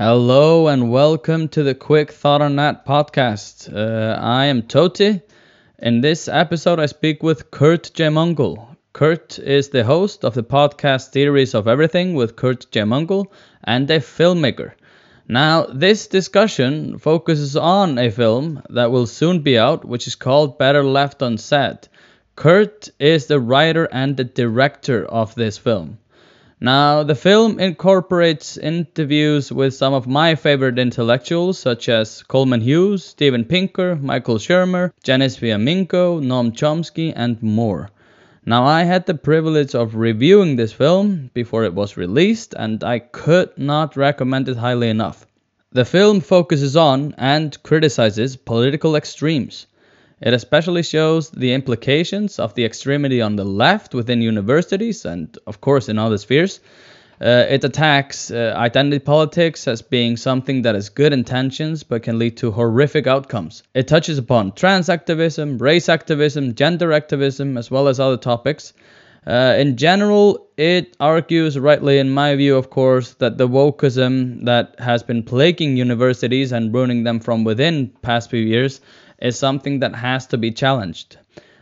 Hello and welcome to the Quick Thought on That podcast. Uh, I am Tóti. In this episode, I speak with Kurt J. Mungle. Curt is the host of the podcast Theories of Everything with Curt Jaimungal and a filmmaker. Now, this discussion focuses on a film that will soon be out, which is called Better Left Unsaid. Curt is the writer and the director of this film. Now, the film incorporates interviews with some of my favorite intellectuals, such as Coleman Hughes, Steven Pinker, Michael Shermer, Janice Fiamengo, Noam Chomsky, and more. Now, I had the privilege of reviewing this film before it was released, and I could not recommend it highly enough. The film focuses on and criticizes political extremes. It especially shows the implications of the extremity on the left within universities and, of course, in other spheres. Uh, it attacks uh, identity politics as being something that has good intentions but can lead to horrific outcomes. It touches upon trans activism, race activism, gender activism, as well as other topics. Uh, in general, it argues, rightly in my view, of course, that the wokeism that has been plaguing universities and ruining them from within past few years is something that has to be challenged.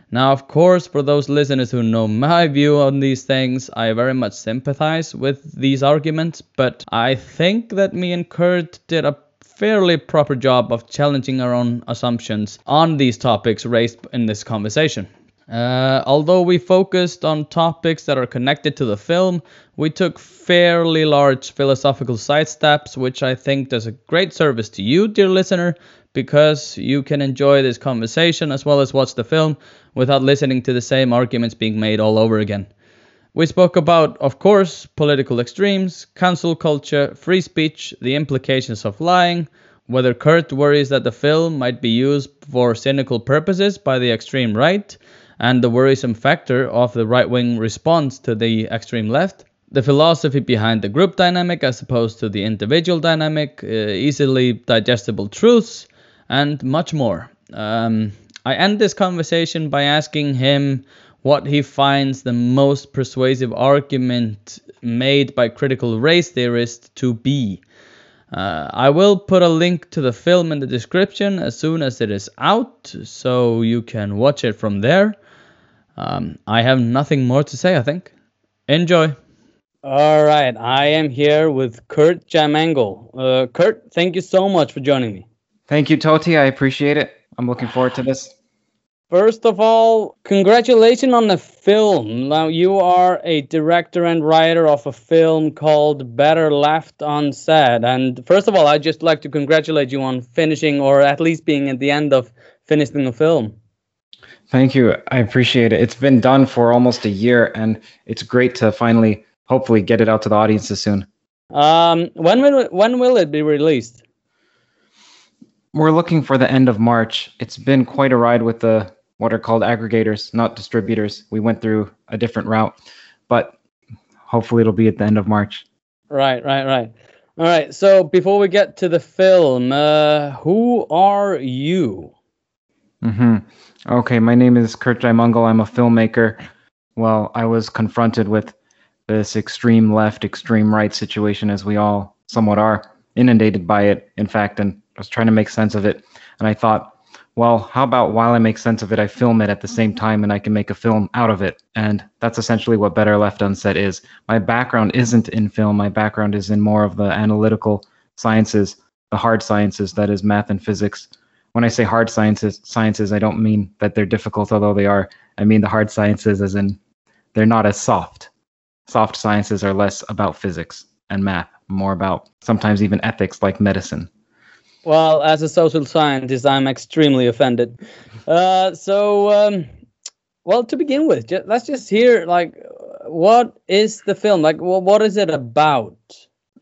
Now, of course, for those listeners who know my view on these things, I very much sympathize with these arguments, but I think that me and Curt did a fairly proper job of challenging our own assumptions on these topics raised in this conversation. Uh, although we focused on topics that are connected to the film, we took fairly large philosophical sidesteps, which I think does a great service to you, dear listener, because you can enjoy this conversation as well as watch the film without listening to the same arguments being made all over again. We spoke about, of course, political extremes, cancel culture, free speech, the implications of lying, whether Curt worries that the film might be used for cynical purposes by the extreme right, and the worrisome factor of the right wing response to the extreme left, the philosophy behind the group dynamic as opposed to the individual dynamic, uh, easily digestible truths, and much more. Um, I end this conversation by asking him what he finds the most persuasive argument made by critical race theorists to be. Uh, I will put a link to the film in the description as soon as it is out, so you can watch it from there. Um, I have nothing more to say, I think. Enjoy. All right, I am here with Curt J. Uh, Curt, thank you so much for joining me. Thank you, Tóti. I appreciate it. I'm looking forward to this. First of all, congratulations on the film. Now, you are a director and writer of a film called Better Left Unsaid. And first of all, I'd just like to congratulate you on finishing, or at least being at the end of finishing the film. Thank you. I appreciate it. It's been done for almost a year, and it's great to finally, hopefully, get it out to the audiences soon. Um, when will when will it be released? We're looking for the end of March. It's been quite a ride with the what are called aggregators, not distributors. We went through a different route, but hopefully it'll be at the end of March. Right, right, right. All right. So before we get to the film, uh, who are you? Mm-hmm. Okay, my name is Curt Jaimungal. I'm a filmmaker. well, I was confronted with this extreme left, extreme right situation, as we all somewhat are, inundated by it, in fact, and I was trying to make sense of it. And I thought, well, how about while I make sense of it, I film it at the same time and I can make a film out of it? And that's essentially what Better Left Unsaid is. My background isn't in film, my background is in more of the analytical sciences, the hard sciences, that is math and physics. When I say hard sciences, sciences, I don't mean that they're difficult, although they are. I mean the hard sciences as in they're not as soft. Soft sciences are less about physics and math, more about sometimes even ethics like medicine. Well, as a social scientist, I'm extremely offended. Uh, so, um, well, to begin with, let's just hear like, what is the film like? What is it about?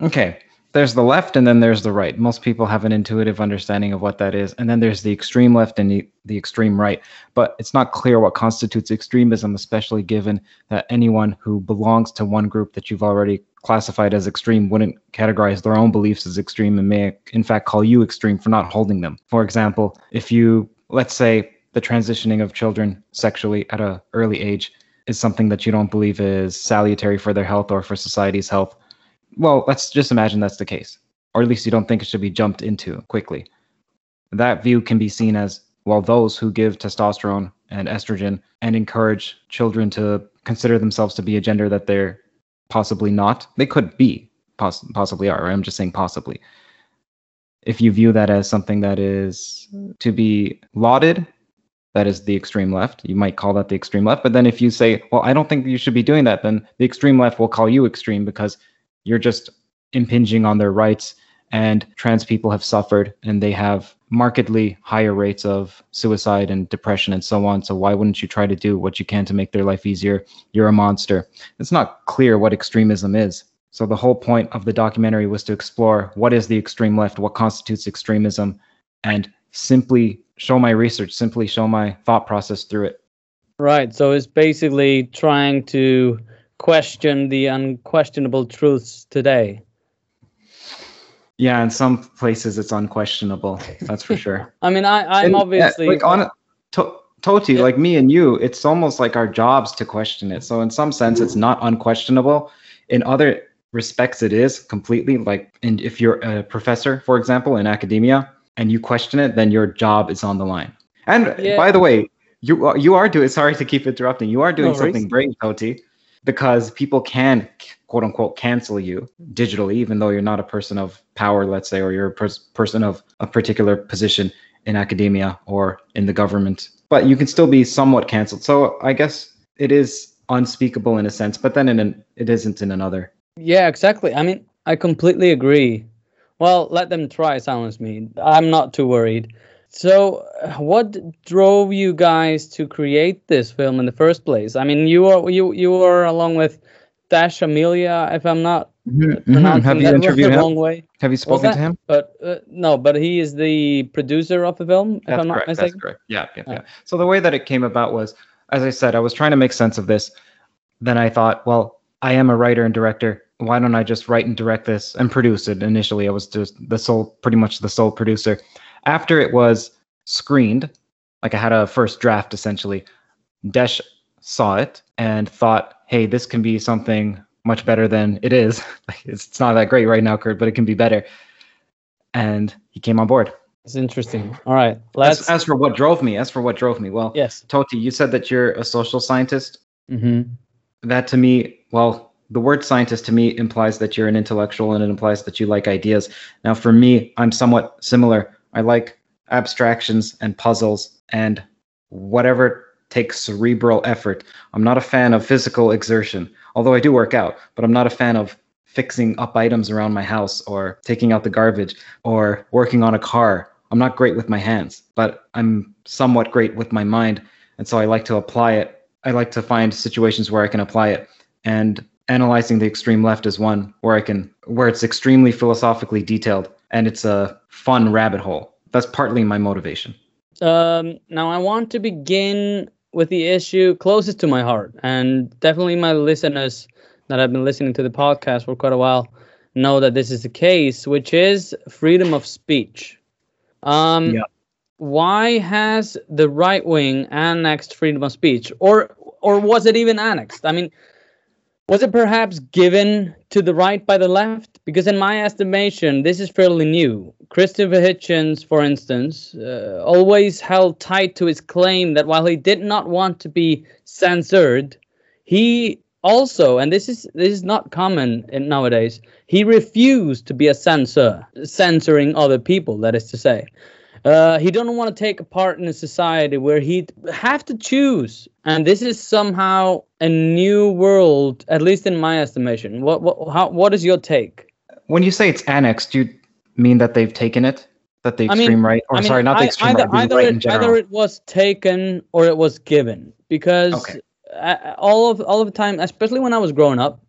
Okay, there's the left and then there's the right. Most people have an intuitive understanding of what that is. And then there's the extreme left and the, the extreme right. But it's not clear what constitutes extremism, especially given that anyone who belongs to one group that you've already classified as extreme wouldn't categorize their own beliefs as extreme and may, in fact, call you extreme for not holding them. For example, if you, let's say, the transitioning of children sexually at an early age is something that you don't believe is salutary for their health or for society's health well, let's just imagine that's the case, or at least you don't think it should be jumped into quickly. That view can be seen as well, those who give testosterone and estrogen and encourage children to consider themselves to be a gender that they're possibly not, they could be, poss- possibly are, right? I'm just saying possibly. If you view that as something that is to be lauded, that is the extreme left. You might call that the extreme left. But then if you say, well, I don't think you should be doing that, then the extreme left will call you extreme because you're just impinging on their rights and trans people have suffered and they have markedly higher rates of suicide and depression and so on. So why wouldn't you try to do what you can to make their life easier? You're a monster. It's not clear what extremism is. So the whole point of the documentary was to explore what is the extreme left what constitutes extremism and simply show my research simply show my thought process through it. Right. So it's basically trying to question the unquestionable truths today. Yeah in some places it's unquestionable that's for sure I mean, I, I'm And, yeah, obviously like on to, Tóti, Yeah. like me and you, it's almost like our jobs to question it. So in some sense, it's not unquestionable. In other respects, it is completely like. And if you're a professor, for example, in academia, and you question it, then your job is on the line. And Yeah. by the way, you are- you are doing. Sorry to keep interrupting. You are doing No something great, Tóti, because people can quote unquote cancel you digitally, even though you're not a person of power, let's say, or you're a pers- person of a particular position in academia or in the government. But you can still be somewhat canceled. So I guess it is unspeakable in a sense, but then in an, it isn't in another. Yeah, exactly. I mean, I completely agree. Well, let them try silence me. I'm not too worried. So, what drove you guys to create this film in the first place? I mean, you are you you are along with Dash Amelia, if I'm not pronouncing Mm-hmm, Have you that interviewed the him? wrong way. Have you spoken to him? But uh, no, but he is the producer of the film, if That's I'm not correct. That's mistaken. correct. Yeah, yeah, Oh. yeah. So the way that it came about was, as I said, I was trying to make sense of this. Then I thought, well, I am a writer and director. Why don't I just write and direct this and produce it? Initially, I was just the sole, pretty much the sole producer. After it was screened, like I had a first draft essentially, Desh saw it and thought, hey, this can be something much better than it is. Like it's, not that great right now, Curt, but it can be better. And he came on board. It's interesting. All right, let's. As, as for what drove me, as for what drove me, well, yes. Tóti, you said that you're a social scientist. hmm That to me, well, the word scientist to me implies that you're an intellectual and it implies that you like ideas. Now, for me, I'm somewhat similar. I like abstractions and puzzles and whatever takes cerebral effort. I'm not a fan of physical exertion, although I do work out, but I'm not a fan of fixing up items around my house or taking out the garbage or working on a car. I'm not great with my hands, but I'm somewhat great with my mind. And so I like to apply it. I like to find situations where I can apply it. And analyzing the extreme left is one where I can, where it's extremely philosophically detailed and it's a fun rabbit hole. That's partly my motivation. Um, now I want to begin with the issue closest to my heart, and definitely my listeners that have been listening to the podcast for quite a while know that this is the case, which is freedom of speech. Um, Yeah. Why has the right wing annexed freedom of speech, or or was it even annexed? I mean, was it perhaps given to the right by the left? Because in my estimation, this is fairly new. Christopher Hitchens, for instance, uh, always held tight to his claim that while he did not want to be censored, he also, and this is this is not common in nowadays, he refused to be a censor, censoring other people. That is to say, uh, he don't want to take a part in a society where he'd have to choose, and this is somehow a new world, at least in my estimation. What what how what is your take? When you say it's annexed, do you mean that they've taken it? That the I extreme mean- right, or I mean, sorry, not the I- extreme either, right, the either, right it, in general. either it was taken or it was given because Okay. uh, all of all of the time, especially when I was growing up,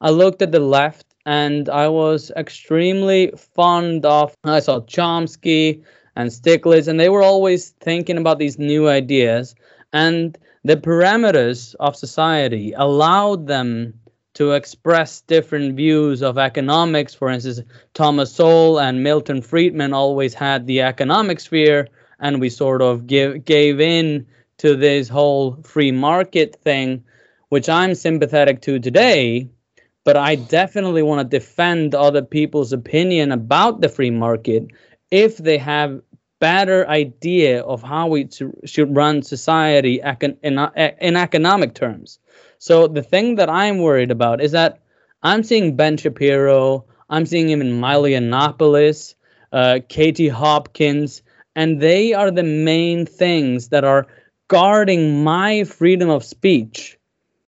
I looked at the left and I was extremely fond of. I saw Chomsky and Stiglitz, and they were always thinking about these new ideas, and the parameters of society allowed them to express different views of economics. For instance, Thomas Sowell and Milton Friedman always had the economic sphere, and we sort of give, gave in to this whole free market thing, which I'm sympathetic to today. But I definitely want to defend other people's opinion about the free market if they have better idea of how we should run society in economic terms. So the thing that I'm worried about is that I'm seeing Ben Shapiro, I'm seeing him in Milo Yiannopoulos, uh, Katie Hopkins, and they are the main things that are guarding my freedom of speech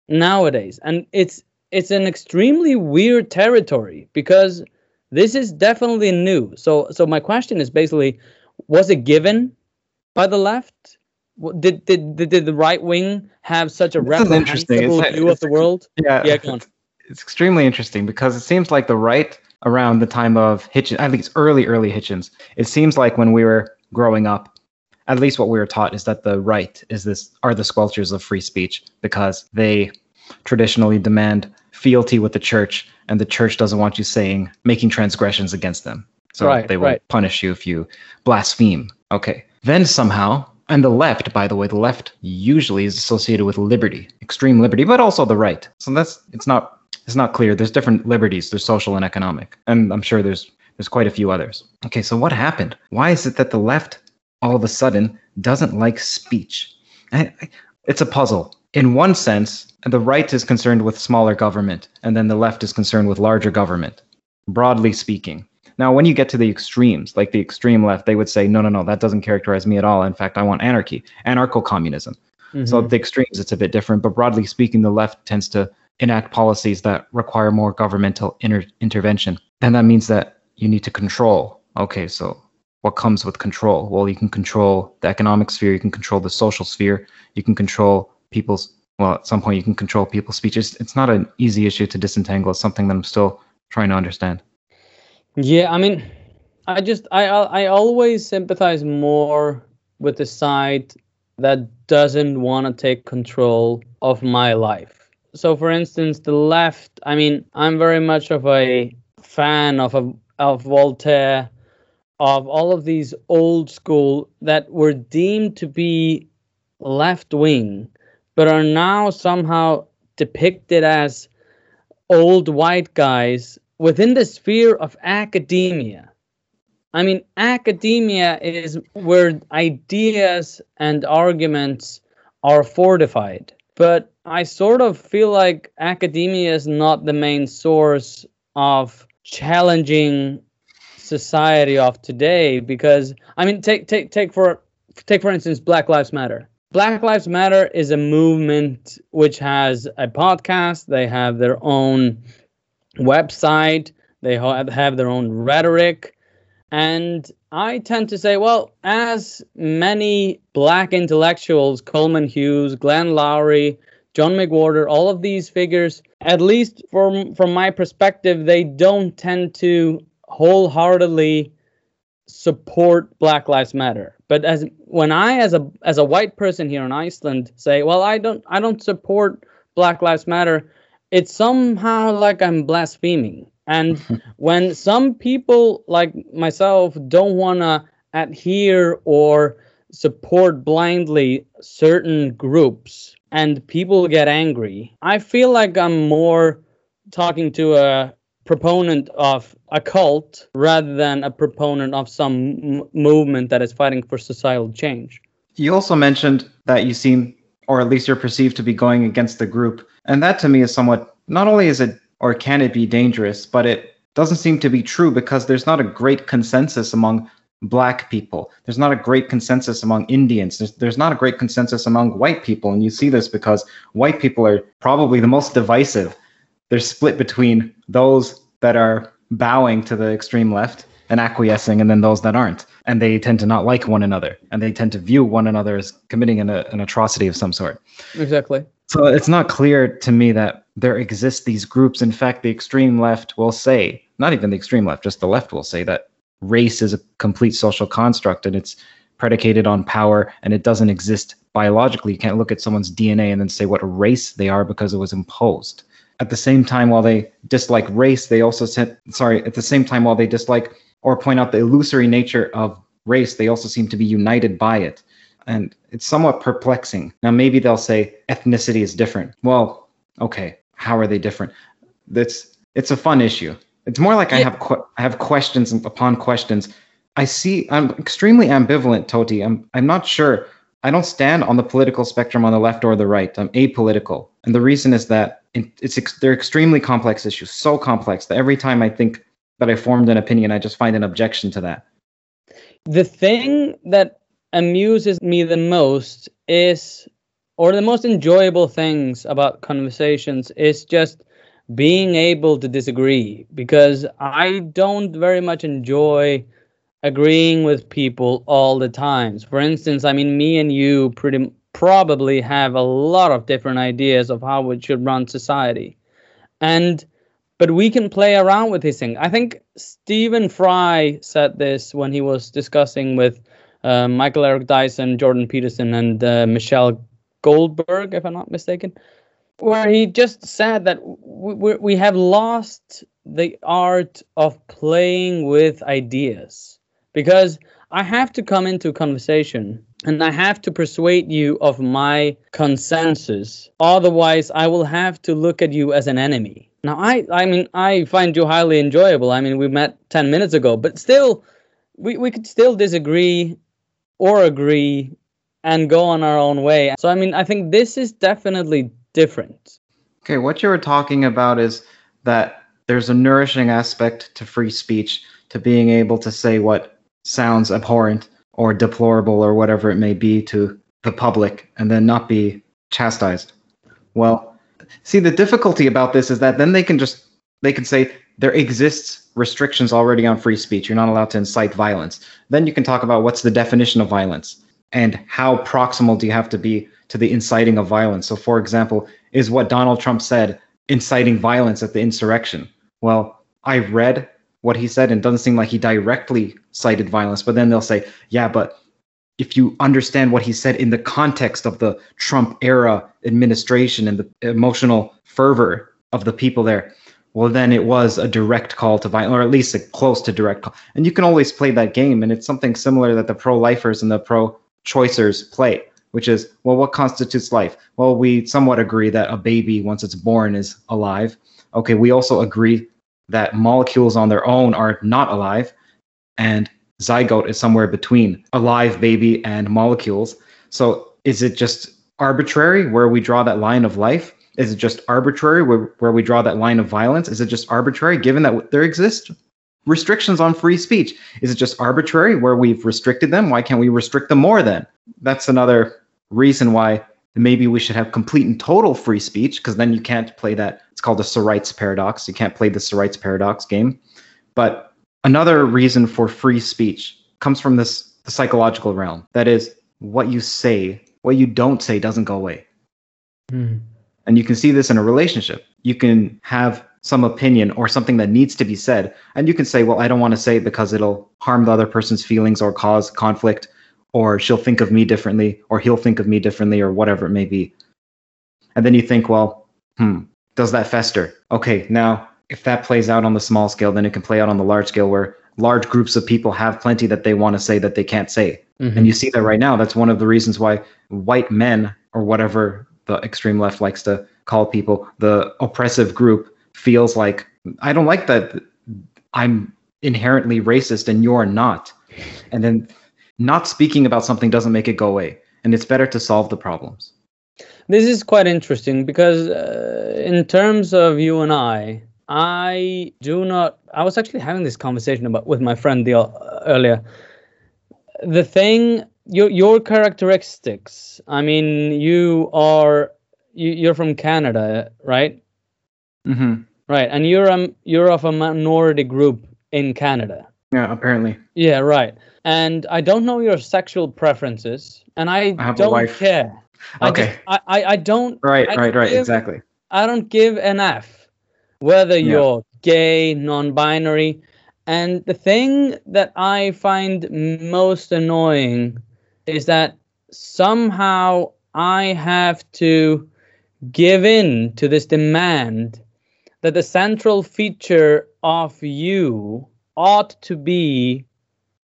nowadays. And it's it's an extremely weird territory because this is definitely new. So so my question is basically, was it given by the left? Did did did, did the right wing have such a This is interesting. reprehensible It's- view of the world? yeah, Yeah, on. it's extremely interesting because it seems like the right around the time of Hitchens, at least early, early Hitchens, it seems like when we were growing up, at least what we were taught is that the right is this are the squelchers of free speech because they traditionally demand fealty with the church and the church doesn't want you saying making transgressions against them. So Right, they will right. punish you if you blaspheme. Okay. Then somehow, and the left, by the way, the left usually is associated with liberty, extreme liberty, but also the right. So that's it's not it's not clear. There's different liberties. There's social and economic, and I'm sure there's there's quite a few others. Okay, so what happened? Why is it that the left all of a sudden doesn't like speech? I, I- it's a puzzle. In one sense, the right is concerned with smaller government, and then the left is concerned with larger government, broadly speaking. Now, when you get to the extremes, like the extreme left, they would say, no, no, no, that doesn't characterize me at all. In fact, I want anarchy, anarcho communism. So Mhm. the extremes, it's a bit different. But broadly speaking, the left tends to enact policies that require more governmental inter- intervention. And that means that you need to control. Okay, so what comes with control? Well, you can control the economic sphere, you can control the social sphere, you can control people's, well, at some point, you can control people's speech. It's, it's not an easy issue to disentangle. It's something that I'm still trying to understand. Yeah, I mean, I just I I always sympathize more with the side that doesn't want to take control of my life. So, for instance, the left. I mean, I'm very much of a fan of a, of Voltaire, of all of these old school that were deemed to be left wing, but are now somehow depicted as old white guys within the sphere of academia. I mean, academia is where ideas and arguments are fortified. But I sort of feel like academia is not the main source of challenging society of today because I mean take take take for take for instance Black Lives Matter. Black Lives Matter is a movement which has a podcast, they have their own website, they have their own rhetoric. And I tend to say, well, as many black intellectuals, Coleman Hughes, Glenn Loury, John McWhorter, all of these figures, at least from from my perspective, they don't tend to wholeheartedly support Black Lives Matter. But as when I as a as a white person here in Iceland say, well, I don't I don't support Black Lives Matter, it's somehow like I'm blaspheming. And when some people like myself don't want to adhere or support blindly certain groups, and people get angry, I feel like I'm more talking to a proponent of a cult rather than a proponent of some m- movement that is fighting for societal change. You also mentioned that you seem, or at least you're perceived to be going against the group. And that to me is somewhat, not only is it, or can it be dangerous, but it doesn't seem to be true because there's not a great consensus among black people. There's not a great consensus among Indians. There's, there's not a great consensus among white people. And you see this because white people are probably the most divisive. They're split between those that are bowing to the extreme left and acquiescing, and then those that aren't. And they tend to not like one another, and they tend to view one another as committing an, an atrocity of some sort. Exactly. So it's not clear to me that there exist these groups. In fact, the extreme left will say, not even the extreme left, just the left will say that race is a complete social construct and it's predicated on power and it doesn't exist biologically. You can't look at someone's DNA and then say what race they are because it was imposed. At the same time, while they dislike race, they also said, sorry, at the same time, while they dislike or point out the illusory nature of race, they also seem to be united by it. And it's somewhat perplexing. Now, maybe they'll say ethnicity is different. Well, okay, how are they different? That's it's a fun issue. It's more like I have que- I have questions upon questions. I see. I'm extremely ambivalent, Tóti. I'm I'm not sure. I don't stand on the political spectrum on the left or the right. I'm apolitical, and the reason is that it's ex- they're extremely complex issues, so complex that every time I think that I formed an opinion, I just find an objection to that. The thing that amuses me the most is, or the most enjoyable things about conversations is just being able to disagree because I don't very much enjoy agreeing with people all the times. For instance, I mean, me and you pretty probably have a lot of different ideas of how we should run society. And but we can play around with these things. I think Stephen Fry said this when he was discussing with uh, Michael Eric Dyson, Jordan Peterson, and uh, Michelle Goldberg, if I'm not mistaken, where he just said that we, we have lost the art of playing with ideas because I have to come into conversation and I have to persuade you of my consensus. Otherwise, I will have to look at you as an enemy. Now, I, I mean, I find you highly enjoyable. I mean, we met 10 minutes ago, but still, we, we could still disagree or agree and go on our own way. So, I mean, I think this is definitely different. Okay, what you were talking about is that there's a nourishing aspect to free speech, to being able to say what sounds abhorrent or deplorable or whatever it may be to the public and then not be chastised. Well, see the difficulty about this is that then they can just they can say there exists restrictions already on free speech. You're not allowed to incite violence. Then you can talk about what's the definition of violence and how proximal do you have to be to the inciting of violence. So for example, is what Donald Trump said inciting violence at the insurrection? Well, I read what he said and it doesn't seem like he directly cited violence, but then they'll say, yeah, but if you understand what he said in the context of the Trump era administration and the emotional fervor of the people there, well, then it was a direct call to violence, or at least a close to direct call. And you can always play that game, and it's something similar that the pro-lifers and the pro-choicers play, which is, well, what constitutes life? Well, we somewhat agree that a baby, once it's born, is alive. Okay, we also agree that molecules on their own are not alive, and zygote is somewhere between a live baby and molecules. So is it just arbitrary where we draw that line of life? Is it just arbitrary where, where we draw that line of violence? Is it just arbitrary given that there exist restrictions on free speech? Is it just arbitrary where we've restricted them? Why can't we restrict them more then? That's another reason why maybe we should have complete and total free speech because then you can't play that. It's called the Sorites paradox. You can't play the Sorites paradox game. But Another reason for free speech comes from this the psychological realm. That is, what you say, what you don't say doesn't go away. Mm. And you can see this in a relationship. You can have some opinion or something that needs to be said, and you can say, Well, I don't want to say it because it'll harm the other person's feelings or cause conflict, or she'll think of me differently, or he'll think of me differently, or whatever it may be. And then you think, Well, hmm, does that fester? Okay, now if that plays out on the small scale, then it can play out on the large scale where large groups of people have plenty that they want to say that they can't say. Mm-hmm. And you see that right now. That's one of the reasons why white men or whatever the extreme left likes to call people, the oppressive group feels like I don't like that I'm inherently racist and you're not. And then not speaking about something doesn't make it go away. And it's better to solve the problems. This is quite interesting because, uh, in terms of you and I, I do not. I was actually having this conversation about with my friend the, uh, earlier. The thing, your your characteristics. I mean, you are you, you're from Canada, right? Mm-hmm. Right, and you're um you're of a minority group in Canada. Yeah, apparently. Yeah, right. And I don't know your sexual preferences, and I, I have don't wife. care. I Okay. just- I, I, I don't. Right, I right, right. give- Exactly. I don't give an F whether Yeah. you're gay, non-binary, and the thing that I find most annoying is that somehow I have to give in to this demand that the central feature of you ought to be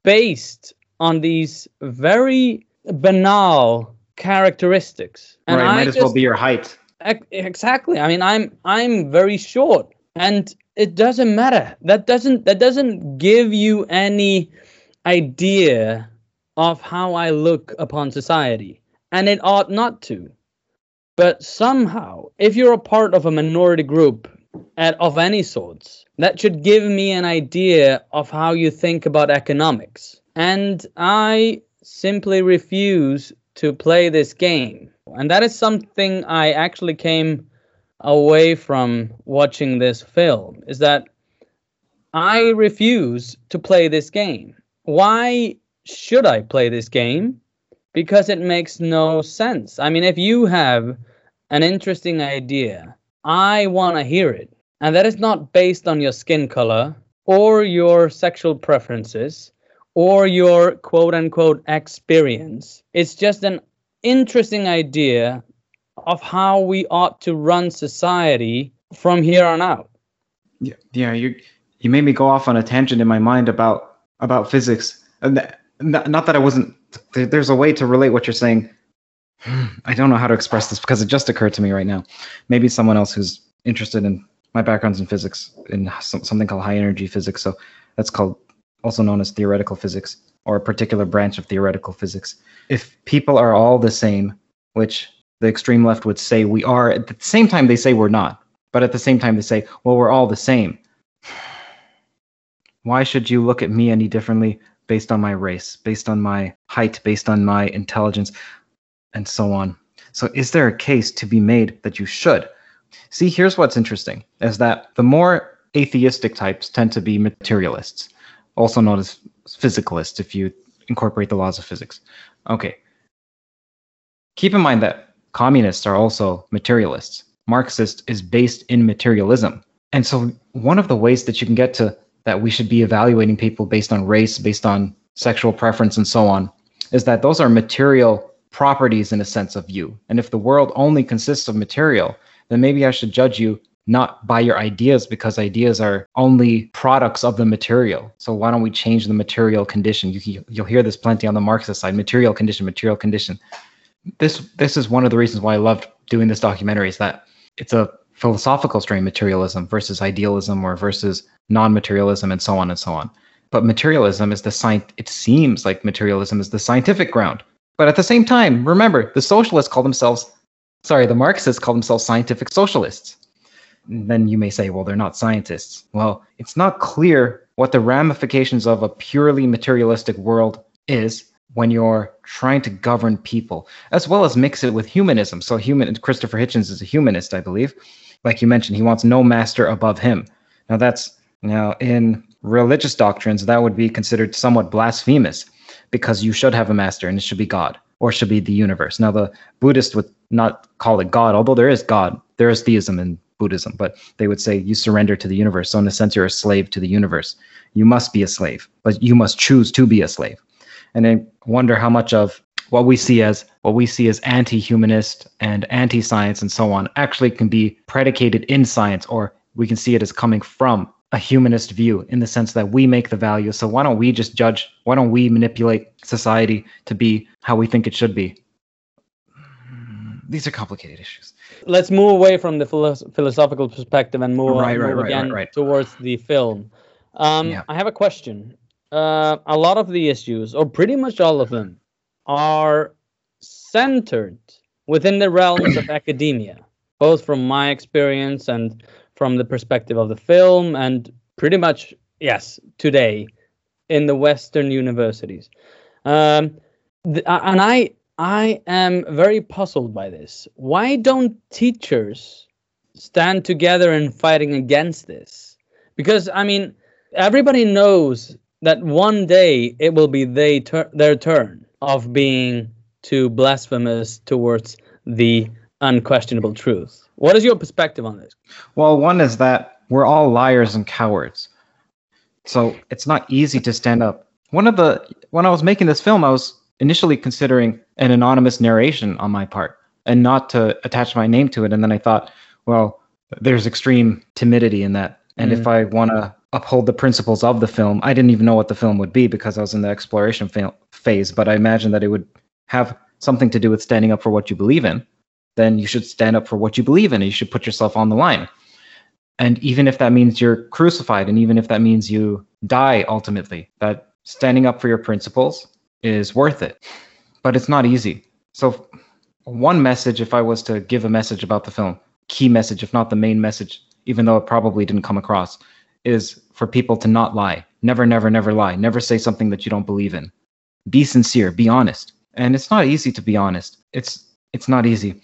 based on these very banal characteristics. And right. I Might as well be your height. Exactly i mean i'm i'm very short and it doesn't matter that doesn't that doesn't give you any idea of how i look upon society and it ought not to. But somehow if you're a part of a minority group at, of any sorts that should give me an idea of how you think about economics. And i simply refuse to play this game. And that is something I actually came away from watching this film is that I refuse to play this game. Why should I play this game? Because it makes no sense. I mean, if you have an interesting idea, I want to hear it. And that is not based on your skin color or your sexual preferences or your quote unquote experience. It's just an interesting idea of how we ought to run society from here on out. Yeah, yeah. You you made me go off on a tangent in my mind about about physics. And that, not, not that I wasn't. There, there's a way to relate what you're saying. I don't know how to express this because it just occurred to me right now. Maybe someone else who's interested in my background's in physics in some, something called high energy physics. So that's called also known as theoretical physics or a particular branch of theoretical physics. If people are all the same, which the extreme left would say we are, at the same time they say we're not. But at the same time they say, well, we're all the same. Why should you look at me any differently based on my race, based on my height, based on my intelligence, and so on? So, is there a case to be made that you should? See, here's what's interesting is that the more atheistic types tend to be materialists, also known as physicalists if you incorporate the laws of physics. Okay. Keep in mind that communists are also materialists. Marxist is based in materialism. And so, one of the ways that you can get to that we should be evaluating people based on race, based on sexual preference, and so on, is that those are material properties in a sense of you. And if the world only consists of material, then maybe I should judge you not by your ideas because ideas are only products of the material. So why don't we change the material condition? You, you'll hear this plenty on the Marxist side: material condition, material condition. This this is one of the reasons why I loved doing this documentary. Is that it's a philosophical strain, materialism versus idealism or versus non-materialism, and so on and so on. But materialism is the science. It seems like materialism is the scientific ground. But at the same time, remember, the socialists call themselves, sorry, the Marxists call themselves scientific socialists. And then you may say, well, they're not scientists. Well, it's not clear what the ramifications of a purely materialistic world is when you're trying to govern people, as well as mix it with humanism. So, human Christopher Hitchens is a humanist, I believe. Like you mentioned, he wants no master above him. Now, that's now in religious doctrines that would be considered somewhat blasphemous because you should have a master and it should be God or should be the universe. Now, the Buddhist would not call it God, although there is God, there is theism in Buddhism, but they would say you surrender to the universe. So, in a sense, you're a slave to the universe. You must be a slave, but you must choose to be a slave. And I wonder how much of what we see as what we see as anti-humanist and anti-science and so on actually can be predicated in science, or we can see it as coming from a humanist view in the sense that we make the value. So why don't we just judge? Why don't we manipulate society to be how we think it should be? these are complicated issues. Let's move away from the philo- philosophical perspective and move, Right, right, move right, again towards the film. Um, Yeah. I have a question. Uh, a lot of the issues, or pretty much all of them, are centered within the realms of academia, both from my experience and from the perspective of the film, and pretty much, yes, today in the Western universities. Um, th- and I, I am very puzzled by this. Why don't teachers stand together in fighting against this? Because I mean, everybody knows that one day it will be they tur- their turn of being too blasphemous towards the unquestionable truth. What is your perspective on this? Well, one is that we're all liars and cowards. So it's not easy to stand up. One of the when I was making this film, I was initially considering an anonymous narration on my part and not to attach my name to it. And then I thought, well, there's extreme timidity in that. And if mm. I want to uphold the principles of the film, I didn't even know what the film would be because I was in the exploration fa- phase. But I imagine that it would have something to do with standing up for what you believe in. Then you should stand up for what you believe in. And you should put yourself on the line. And even if that means you're crucified, and even if that means you die ultimately, that standing up for your principles is worth it. But it's not easy. So, one message, if I was to give a message about the film, key message, if not the main message, even though it probably didn't come across, is for people to not lie. Never, never, never lie. Never say something that you don't believe in. Be sincere. Be honest. And it's not easy to be honest. It's it's not easy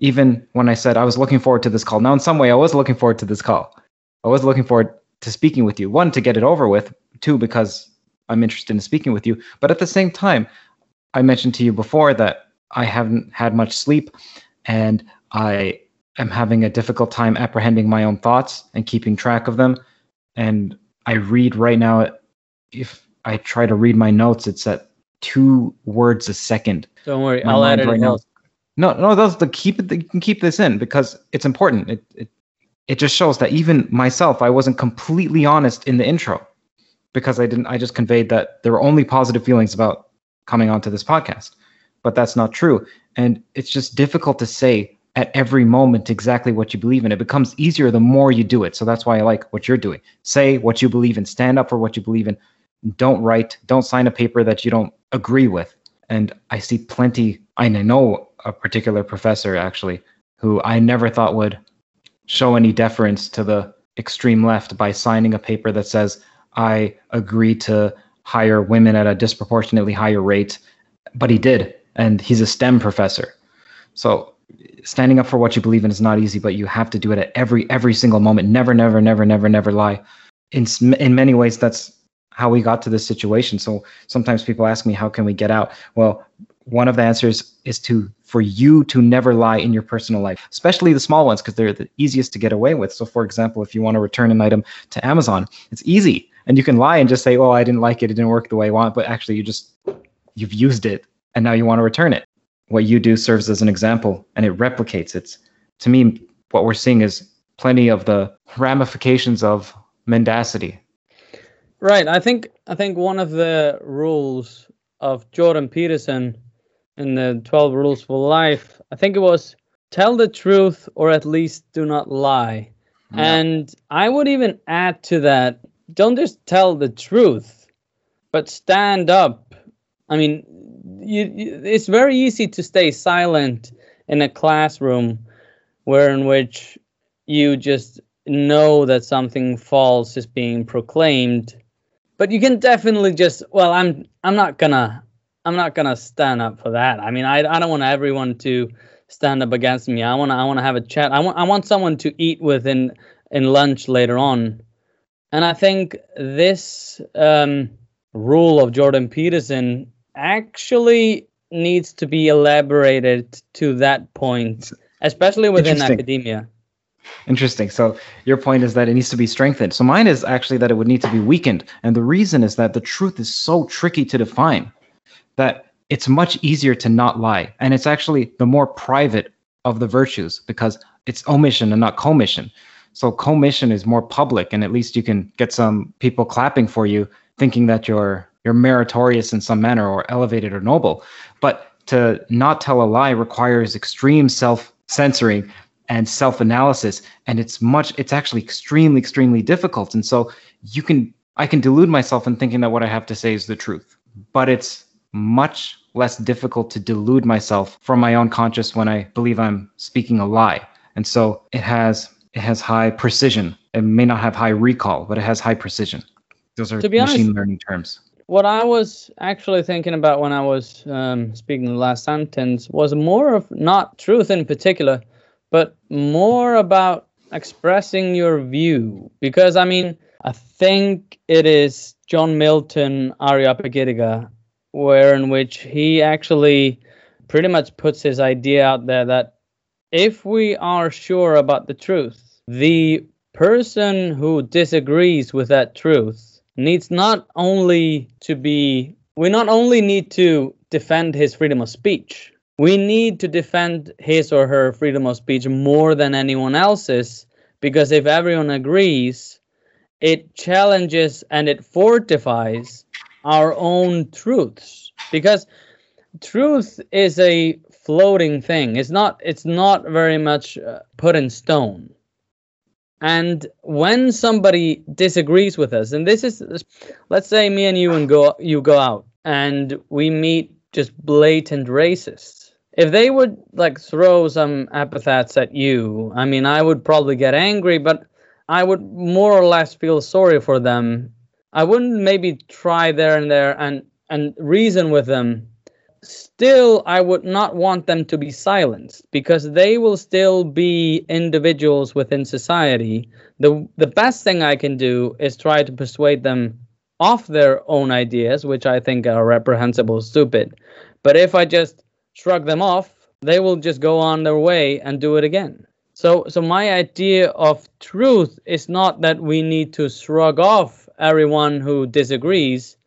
even when I said I was looking forward to this call. Now, in some way, I was looking forward to this call. I was looking forward to speaking with you. One, to get it over with. Two, because I'm interested in speaking with you. But at the same time, I mentioned to you before that I haven't had much sleep and I am having a difficult time apprehending my own thoughts and keeping track of them. And I read right now, if I try to read my notes, it's at two words a second. Don't worry, My I'll mind edit right now. No, no, those the keep it. You can keep this in because it's important. It, it it just shows that even myself, I wasn't completely honest in the intro because I didn't. I just conveyed that there were only positive feelings about coming onto this podcast, but that's not true. And it's just difficult to say at every moment exactly what you believe in. It becomes easier the more you do it. So that's why I like what you're doing. Say what you believe in. Stand up for what you believe in. Don't write. Don't sign a paper that you don't agree with. And I see plenty. I know a particular professor actually who I never thought would show any deference to the extreme left by signing a paper that says I agree to hire women at a disproportionately higher rate, but he did, and he's a STEM professor. So standing up for what you believe in is not easy, but you have to do it at every every single moment. Never, never, never, never, never lie. In in many ways, that's how we got to this situation. So sometimes people ask me, how can we get out? Well, one of the answers is to for you to never lie in your personal life, especially the small ones, because they're the easiest to get away with. So, for example, if you want to return an item to Amazon, it's easy, and you can lie and just say, "Oh, I didn't like it; it didn't work the way I want." But actually, you just you've used it, and now you want to return it. What you do serves as an example, and it replicates. It's to me, what we're seeing is plenty of the ramifications of mendacity. Right. I think I think one of the rules of Jordan Peterson in the 12 rules for life, I think it was tell the truth or at least do not lie. And I would even add to that, don't just tell the truth, but stand up. I mean, you, you, it's very easy to stay silent in a classroom where in which you just know that something false is being proclaimed. But you can definitely just well i'm i'm not gonna i'm not gonna stand up for that. I mean i, I don't want everyone to stand up against me. I want i want to have a chat. I want i want someone to eat with in in lunch later on. And i think this um, rule of jordan peterson actually needs to be elaborated to that point especially within academia Interesting. So your point is that it needs to be strengthened. So mine is actually that it would need to be weakened. And the reason is that the truth is so tricky to define that it's much easier to not lie. And it's actually the more private of the virtues because it's omission and not commission. So commission is more public and at least you can get some people clapping for you thinking that you're you're meritorious in some manner or elevated or noble. But to not tell a lie requires extreme self censoring and self analysis. And it's much, it's actually extremely, extremely difficult. And so you can, I can delude myself in thinking that what I have to say is the truth, but it's much less difficult to delude myself from my own conscious when I believe I'm speaking a lie. And so it has, it has high precision. It may not have high recall, but it has high precision. Those are machine honest- learning terms. What I was actually thinking about when I was um, speaking the last sentence was more of not truth in particular, but more about expressing your view. Because I mean, I think it is John Milton Areopagitica, where in which he actually pretty much puts his idea out there that if we are sure about the truth, the person who disagrees with that truth needs not only to be we not only need to defend his freedom of speech we need to defend his or her freedom of speech more than anyone else's because if everyone agrees it challenges and it fortifies our own truths. Because truth is a floating thing. It's not it's not very much uh, put in stone and when somebody disagrees with us and this is let's say me and you and go you go out and we meet just blatant racists. If they would like throw some epithets at you i mean i would probably get angry but i would more or less feel sorry for them. I wouldn't maybe try there and there and and reason with them still i would not want them to be silenced because they will still be individuals within society. The the best thing i can do is try to persuade them off their own ideas which i think are reprehensible stupid. But if i just shrug them off they will just go on their way and do it again. So so my idea of truth is not that we need to shrug off everyone who disagrees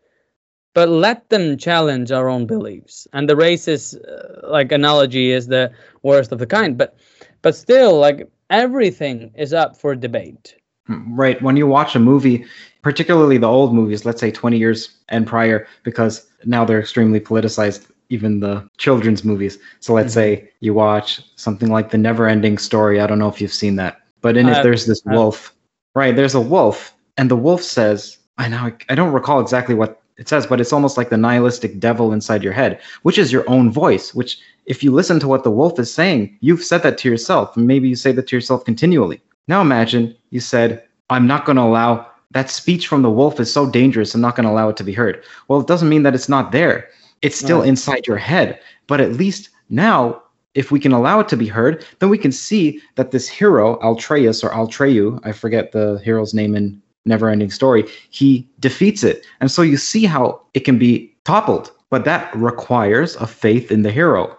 but let them challenge our own beliefs and the racist uh, like analogy is the worst of the kind but but still like everything is up for debate hmm, Right. When you watch a movie, particularly the old movies, let's say 20 years and prior, because now they're extremely politicized, even the children's movies. So let's mm-hmm. say you watch something like The Never Ending Story. I don't know if you've seen that, but in I it, uh, there's this have. wolf. Right. There's a wolf, and the wolf says, I know, I don't recall exactly what it says, but it's almost like the nihilistic devil inside your head, which is your own voice, which if you listen to what the wolf is saying, you've said that to yourself. Maybe you say that to yourself continually. Now imagine you said, I'm not going to allow that speech from the wolf is so dangerous. I'm not going to allow it to be heard. Well, it doesn't mean that it's not there. It's still Right. inside your head. But at least now, if we can allow it to be heard, then we can see that this hero, Altreus or Altreu, I forget the hero's name in Neverending Story, he defeats it. And so you see how it can be toppled. But that requires a faith in the hero.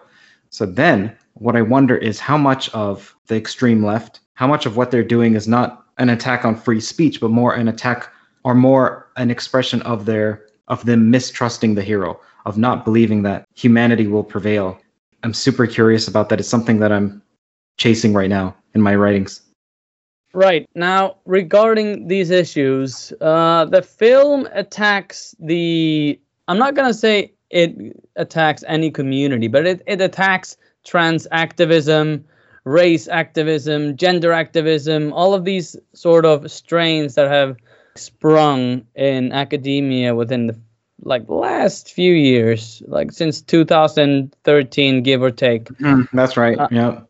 So then, what I wonder is how much of the extreme left, how much of what they're doing is not an attack on free speech, but more an attack or more an expression of their of them mistrusting the hero, of not believing that humanity will prevail. I'm super curious about that. It's something that I'm chasing right now in my writings. Right. Now, regarding these issues, uh, the film attacks the. I'm not going to say it attacks any community, but it, it attacks trans activism, race activism, gender activism, all of these sort of strains that have sprung in academia within the like last few years, like since 2013, give or take. that's right. Uh, yeah.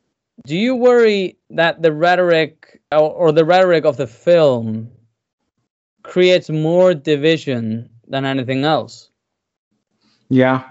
Do you worry that the rhetoric or, or the rhetoric of the film creates more division than anything else? Yeah.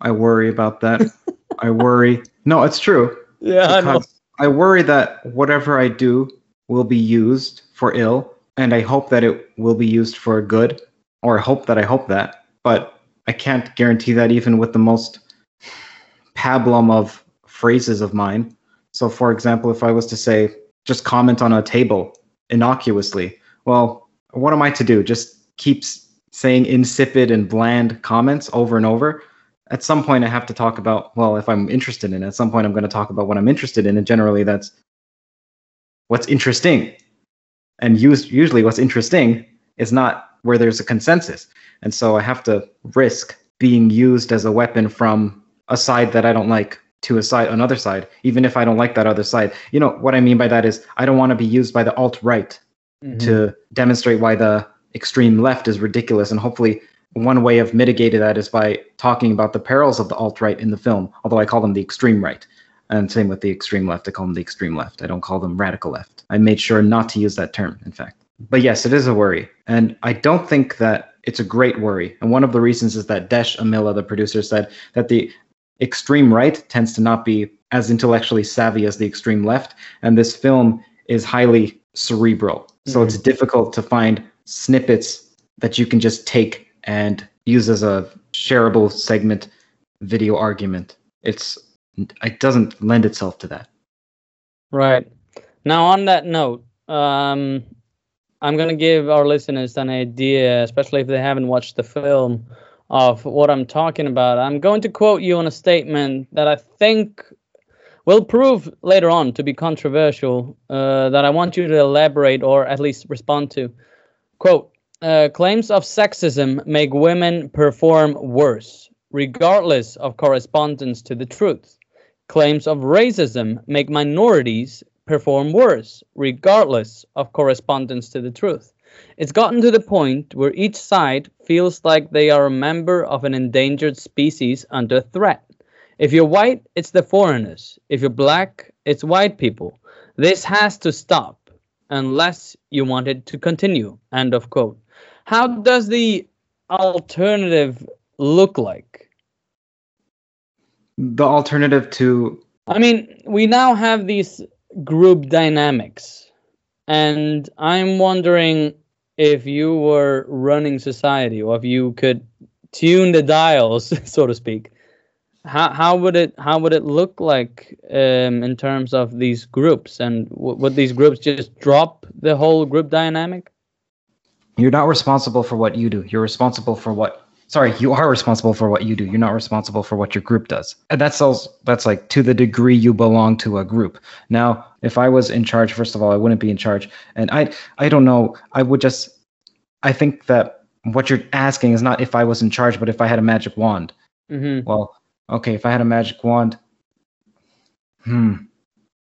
I worry about that. I worry. No, it's true. Yeah, because I worry that whatever I do will be used for ill, and I hope that it will be used for good, or I hope that I hope that. But I can't guarantee that even with the most pablum of phrases of mine. So, for example, if I was to say, just comment on a table innocuously, well, what am I to do? Just keep saying insipid and bland comments over and over? at some point I have to talk about well if I'm interested in it, at some point I'm going to talk about what I'm interested in and generally that's what's interesting. And us- usually what's interesting is not where there's a consensus. And so I have to risk being used as a weapon from a side that I don't like to a side another side, even if I don't like that other side. You know what I mean by that is I don't want to be used by the alt right mm-hmm. to demonstrate why the extreme left is ridiculous. And hopefully, one way of mitigating that is by talking about the perils of the alt right in the film. Although I call them the extreme right, and same with the extreme left. I call them the extreme left. I don't call them radical left. I made sure not to use that term. In fact, but yes, it is a worry, and I don't think that it's a great worry. And one of the reasons is that Desh Amila, the producer, said that the extreme right tends to not be as intellectually savvy as the extreme left, and this film is highly cerebral. So it's difficult to find snippets that you can just take and use as a shareable segment video argument. It's it doesn't lend itself to that. Right. Now, on that note, um, I'm going to give our listeners an idea, especially if they haven't watched the film, of what I'm talking about. I'm going to quote you on a statement that I think will prove later on to be controversial, uh, that I want you to elaborate or at least respond to. Quote uh, Claims of sexism make women perform worse, regardless of correspondence to the truth. Claims of racism make minorities perform worse, regardless of correspondence to the truth. It's gotten to the point where each side feels like they are a member of an endangered species under threat. If you're white, it's the foreigners. If you're black, it's white people. This has to stop unless you want it to continue. End of quote. How does the alternative look like? The alternative to I mean, we now have these group dynamics, and I'm wondering if you were running society or if you could tune the dials, so to speak. How, how would it how would it look like um, in terms of these groups and would these groups just drop the whole group dynamic? you're not responsible for what you do. You're responsible for what sorry, you are responsible for what you do. You're not responsible for what your group does. And that's also that's like to the degree you belong to a group. Now, if I was in charge, first of all, I wouldn't be in charge. And I I don't know, I would just I think that what you're asking is not if I was in charge, but if I had a magic wand. Mm-hmm. Well, okay, if I had a magic wand, hmm,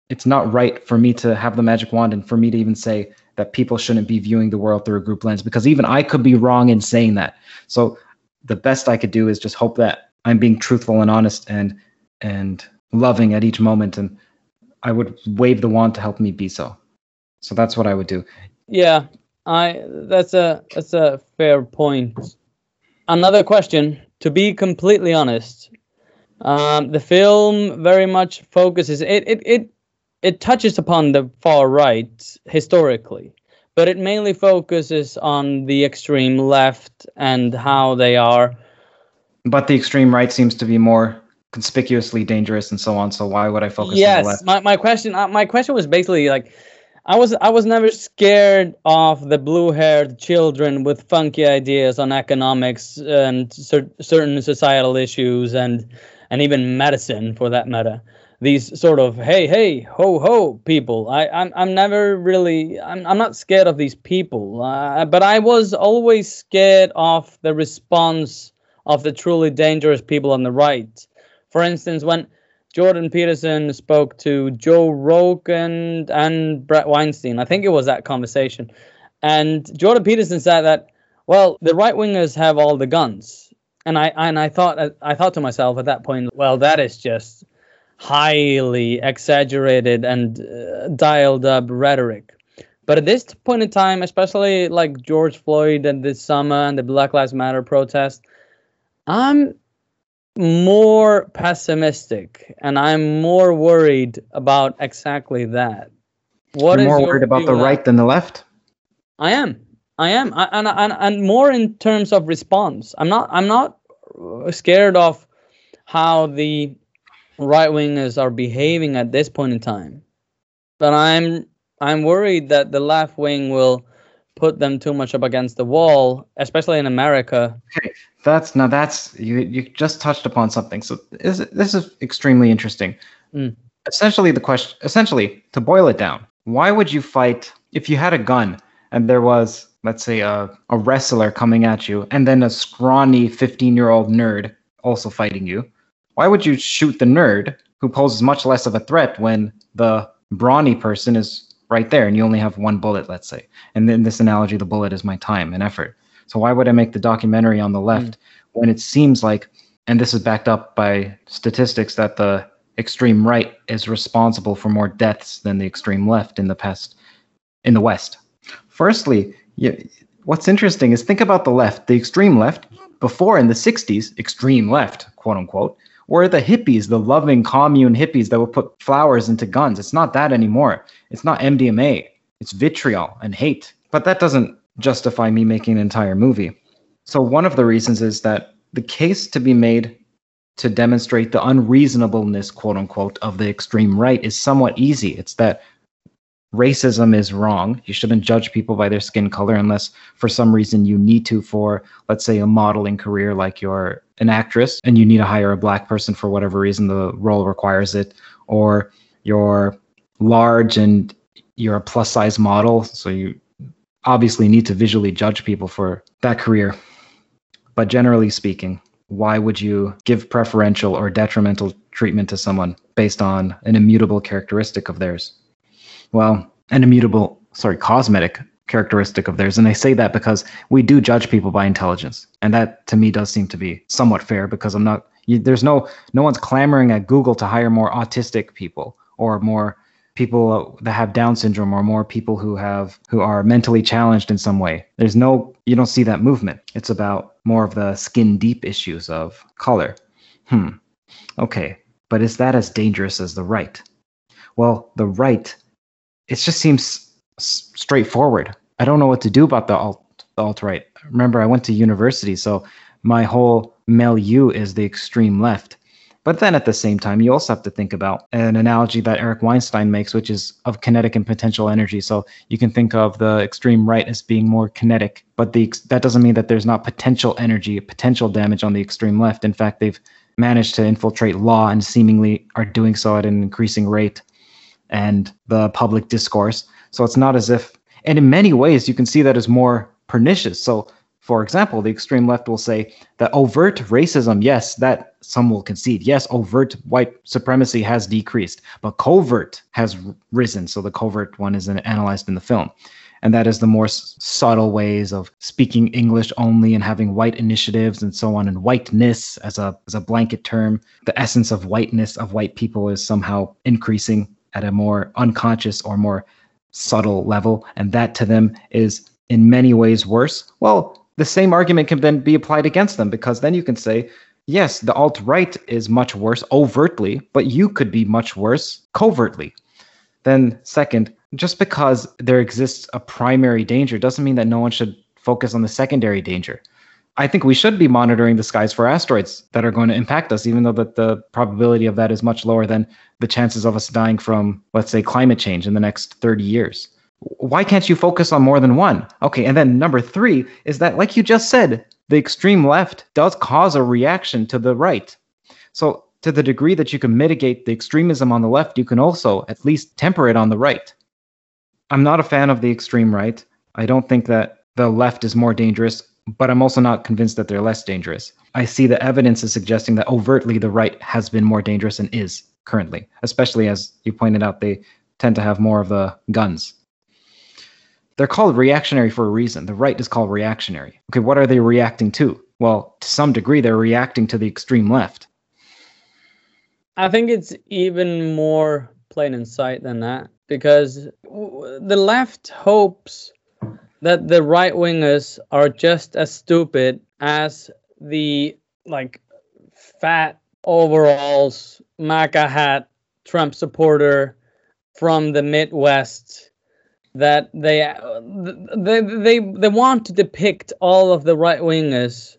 it's not right for me to have the magic wand and for me to even say that people shouldn't be viewing the world through a group lens because even I could be wrong in saying that. So the best I could do is just hope that I'm being truthful and honest and and loving at each moment and I would wave the wand to help me be so. So that's what I would do. Yeah, I that's a that's a fair point. Another question, to be completely honest, um, the film very much focuses it it it it touches upon the far right historically, but it mainly focuses on the extreme left and how they are. But the extreme right seems to be more conspicuously dangerous and so on. So why would I focus on the yes, left? my my question uh, my question was basically like. I was I was never scared of the blue-haired children with funky ideas on economics and cer- certain societal issues and and even medicine for that matter. These sort of hey hey ho ho people. I I'm I'm never really I'm I'm not scared of these people. Uh, but I was always scared of the response of the truly dangerous people on the right. For instance, when Jordan Peterson spoke to Joe Rogan and Bret Weinstein. I think it was that conversation. And Jordan Peterson said that, well, the right wingers have all the guns. And I and I thought I thought to myself at that point, well, that is just highly exaggerated and uh, dialed up rhetoric. But at this point in time, especially like George Floyd and this summer and the Black Lives Matter protest, I'm more pessimistic and I'm more worried about exactly that. What You're is more worried about the right than the left? I am. I am. I, and, and and more in terms of response. I'm not I'm not scared of how the right wingers are behaving at this point in time. But I'm I'm worried that the left wing will put them too much up against the wall, especially in America. Okay, That's now that's you you just touched upon something. So this, this is extremely interesting. Mm. Essentially, the question, essentially, to boil it down, why would you fight if you had a gun and there was, let's say, a, a wrestler coming at you, and then a scrawny 15 year old nerd also fighting you? Why would you shoot the nerd who poses much less of a threat when the brawny person is right there and you only have one bullet, let's say? And in this analogy, the bullet is my time and effort. So why would I make the documentary on the left mm. when it seems like, and this is backed up by statistics, that the extreme right is responsible for more deaths than the extreme left in the past in the West? Firstly, what's interesting is think about the left, the extreme left, before in the 60s, extreme left, quote unquote, were the hippies, the loving commune hippies that would put flowers into guns. It's not that anymore. It's not MDMA. It's vitriol and hate. But that doesn't justify me making an entire movie. So one of the reasons is that the case to be made to demonstrate the unreasonableness, quote unquote, of the extreme right is somewhat easy. It's that racism is wrong. You shouldn't judge people by their skin color unless for some reason you need to for, let's say, a modeling career like you're an actress and you need to hire a black person for whatever reason the role requires it, or you're large and you're a plus size model. So you obviously need to visually judge people for that career. But generally speaking, why would you give preferential or detrimental treatment to someone based on an immutable characteristic of theirs? Well, an immutable, sorry, cosmetic characteristic of theirs. And I say that because we do judge people by intelligence. And that to me does seem to be somewhat fair because I'm not, you, there's no, no one's clamoring at Google to hire more autistic people or more people that have down syndrome or more people who have who are mentally challenged in some way. There's no you don't see that movement. It's about more of the skin deep issues of color. Hmm. Okay. But is that as dangerous as the right? Well the right it just seems straightforward. I don't know what to do about the alt the alt right. Remember, I went to university, so my whole milieu is the extreme left. But then at the same time, you also have to think about an analogy that Eric Weinstein makes, which is of kinetic and potential energy. So you can think of the extreme right as being more kinetic, but the that doesn't mean that there's not potential energy, potential damage on the extreme left. In fact, they've managed to infiltrate law and seemingly are doing so at an increasing rate and the public discourse. So it's not as if, and in many ways, you can see that as more pernicious. So, for example, the extreme left will say that overt racism, yes, that some will concede. Yes, overt white supremacy has decreased, but covert has risen. So the covert one is analyzed in the film. And that is the more subtle ways of speaking English only and having white initiatives and so on. And whiteness as a, as a blanket term, the essence of whiteness of white people is somehow increasing at a more unconscious or more subtle level, and that to them is in many ways worse, well, the same argument can then be applied against them because then you can say, yes, the alt right is much worse overtly, but you could be much worse covertly. Then, second, just because there exists a primary danger doesn't mean that no one should focus on the secondary danger. I think we should be monitoring the skies for asteroids that are going to impact us, even though that the probability of that is much lower than the chances of us dying from, let's say, climate change in the next 30 years. Why can't you focus on more than one? Okay, and then number three is that, like you just said, the extreme left does cause a reaction to the right. So, to the degree that you can mitigate the extremism on the left, you can also at least temper it on the right. I'm not a fan of the extreme right. I don't think that the left is more dangerous but I'm also not convinced that they're less dangerous. I see the evidence is suggesting that overtly the right has been more dangerous and is currently, especially as you pointed out, they tend to have more of the guns. They're called reactionary for a reason. The right is called reactionary. Okay, what are they reacting to? Well, to some degree, they're reacting to the extreme left. I think it's even more plain in sight than that because the left hopes that the right wingers are just as stupid as the like fat overalls, MAGA hat, Trump supporter from the Midwest that they they they they want to depict all of the right wingers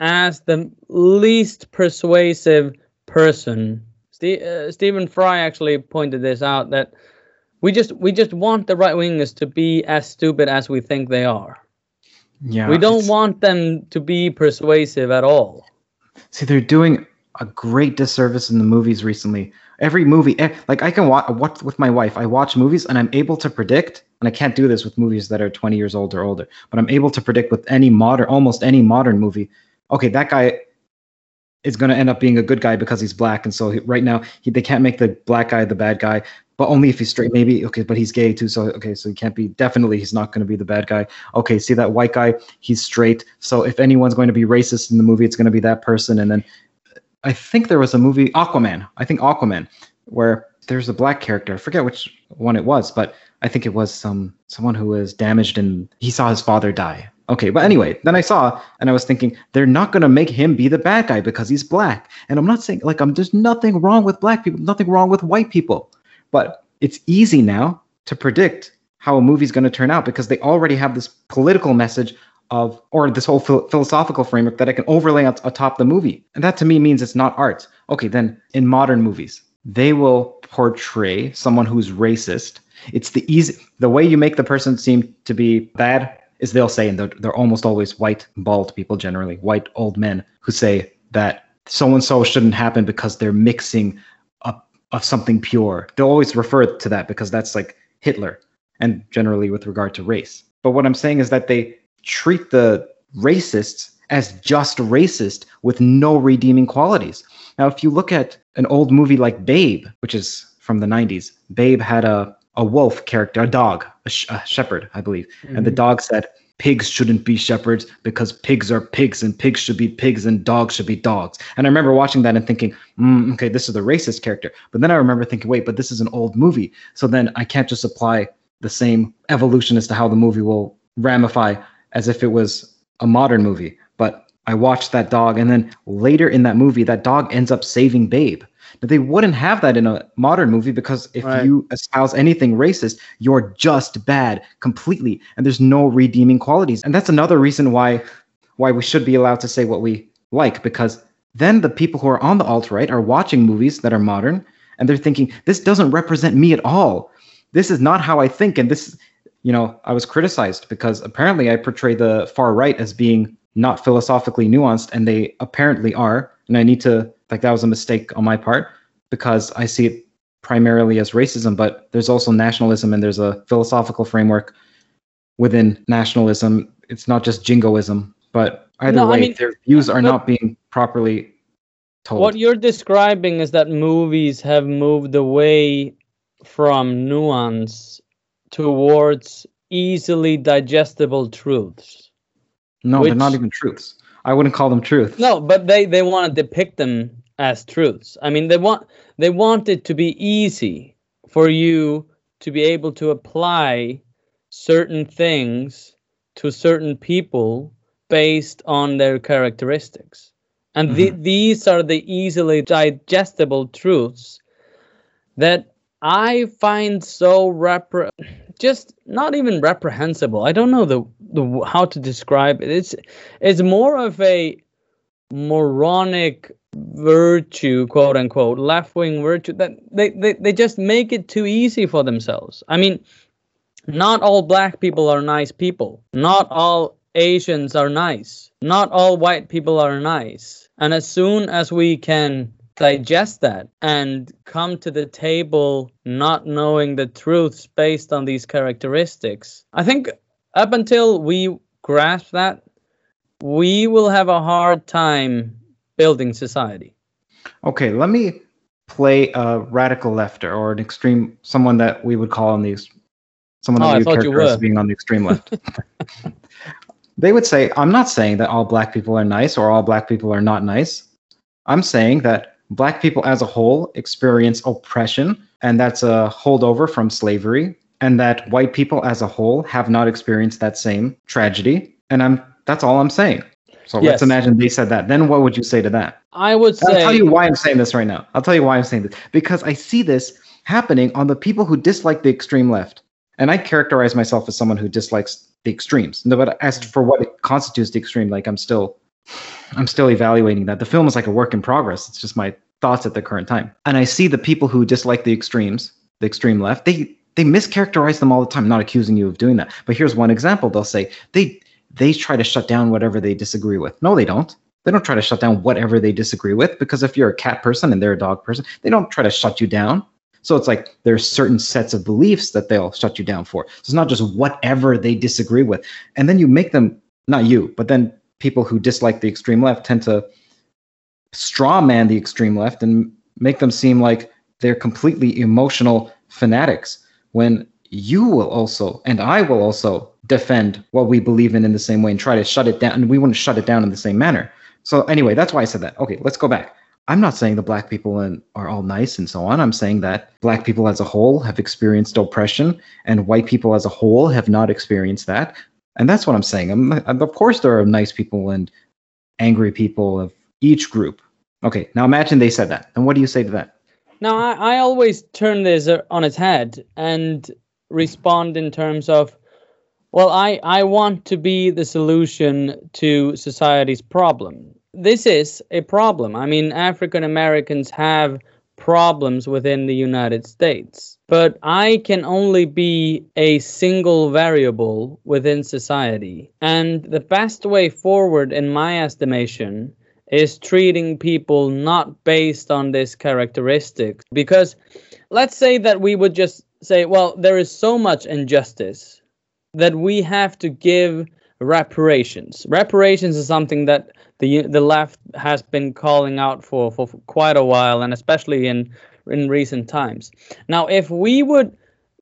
as the least persuasive person. St- uh, Stephen Fry actually pointed this out that we just we just want the right wingers to be as stupid as we think they are. Yeah. We don't want them to be persuasive at all. See, they're doing a great disservice in the movies recently. Every movie, eh, like I can watch, watch with my wife. I watch movies and I'm able to predict, and I can't do this with movies that are 20 years old or older, but I'm able to predict with any modern, almost any modern movie. Okay, that guy is going to end up being a good guy because he's black, and so he, right now he, they can't make the black guy the bad guy, but only if he's straight. Maybe okay, but he's gay too, so okay, so he can't be. Definitely, he's not going to be the bad guy. Okay, see that white guy, he's straight. So if anyone's going to be racist in the movie, it's going to be that person. And then I think there was a movie Aquaman. I think Aquaman, where there's a black character. I forget which one it was, but I think it was some someone who was damaged and he saw his father die. Okay, but anyway, then I saw and I was thinking they're not gonna make him be the bad guy because he's black. And I'm not saying like I'm there's nothing wrong with black people, nothing wrong with white people. But it's easy now to predict how a movie's going to turn out because they already have this political message of or this whole phil- philosophical framework that I can overlay on- atop the movie. And that to me means it's not art. Okay, then in modern movies, they will portray someone who's racist. It's the easy the way you make the person seem to be bad is they'll say, and they're, they're almost always white, bald people generally, white old men who say that so and so shouldn't happen because they're mixing up of something pure. They'll always refer to that because that's like Hitler and generally with regard to race. But what I'm saying is that they treat the racists as just racist with no redeeming qualities. Now, if you look at an old movie like Babe, which is from the 90s, Babe had a, a wolf character, a dog, a, sh- a shepherd, I believe. And the dog said, Pigs shouldn't be shepherds because pigs are pigs and pigs should be pigs and dogs should be dogs. And I remember watching that and thinking, mm, okay, this is the racist character. But then I remember thinking, wait, but this is an old movie. So then I can't just apply the same evolution as to how the movie will ramify as if it was a modern movie. But I watched that dog, and then later in that movie, that dog ends up saving Babe. Now, they wouldn't have that in a modern movie because if Right. you espouse anything racist, you're just bad completely, and there's no redeeming qualities. And that's another reason why why we should be allowed to say what we like because then the people who are on the alt right are watching movies that are modern and they're thinking this doesn't represent me at all. This is not how I think, and this you know, I was criticized because apparently I portray the far right as being not philosophically nuanced, and they apparently are. And I need to, like, that was a mistake on my part because I see it primarily as racism, but there's also nationalism and there's a philosophical framework within nationalism. It's not just jingoism, but either No, I way, mean, their views are not being properly told. What you're describing is that movies have moved away from nuance towards easily digestible truths. no, they're not even truths. I wouldn't call them truths. No, but they they want to depict them as truths. I mean, they want they want it to be easy for you to be able to apply certain things to certain people based on their characteristics. And the, mm-hmm. these are the easily digestible truths that I find so repre- just not even reprehensible. I don't know the, the how to describe it. It's it's more of a moronic virtue, quote unquote, left wing virtue that they, they, they just make it too easy for themselves. I mean, not all black people are nice people. Not all Asians are nice. Not all white people are nice. And as soon as we can digest that and come to the table not knowing the truths based on these characteristics, I think up until we grasp that, we will have a hard time building society. Okay, let me play a radical lefter or an extreme, someone that we would call on these someone Oh, that I we thought you characterize as being on the extreme left. they would say, "I'm not saying that all black people are nice or all black people are not nice. I'm saying that black people as a whole experience oppression, and that's a holdover from slavery, and that white people as a whole have not experienced that same tragedy. And I'm that's all I'm saying. So Yes. let's imagine they said that. Then what would you say to that? I would say. I'll tell you why I'm saying this right now. I'll tell you why I'm saying this. Because I see this happening on the people who dislike the extreme left. And I characterize myself as someone who dislikes the extremes. No, but as mm. for what constitutes the extreme, like I'm still I'm still evaluating that. The film is like a work in progress. It's just my thoughts at the current time. And I see the people who dislike the extremes, the extreme left, they they mischaracterize them all the time. I'm not accusing you of doing that. But here's one example. They'll say they they try to shut down whatever they disagree with. No, they don't. They don't try to shut down whatever they disagree with because if you're a cat person and they're a dog person, they don't try to shut you down. So it's like there's certain sets of beliefs that they'll shut you down for. So it's not just whatever they disagree with. And then you make them not you, but then people who dislike the extreme left tend to straw man the extreme left and make them seem like they're completely emotional fanatics when you will also and I will also defend what we believe in in the same way and try to shut it down and we want to shut it down in the same manner. So anyway, that's why I said that. Okay, let's go back. I'm not saying the black people are all nice and so on. I'm saying that black people as a whole have experienced oppression and white people as a whole have not experienced that. And that's what I'm saying. I'm, of course, there are nice people and angry people of each group. Okay, now imagine they said that. And what do you say to that? Now, I, I always turn this on its head and respond in terms of, well, I, I want to be the solution to society's problem. This is a problem. I mean, African Americans have problems within the United States, but I can only be a single variable within society. And the best way forward, in my estimation, is treating people not based on this characteristic. Because let's say that we would just say, well, there is so much injustice that we have to give reparations. Reparations is something that the the left has been calling out for for quite a while, and especially in in recent times. Now, if we would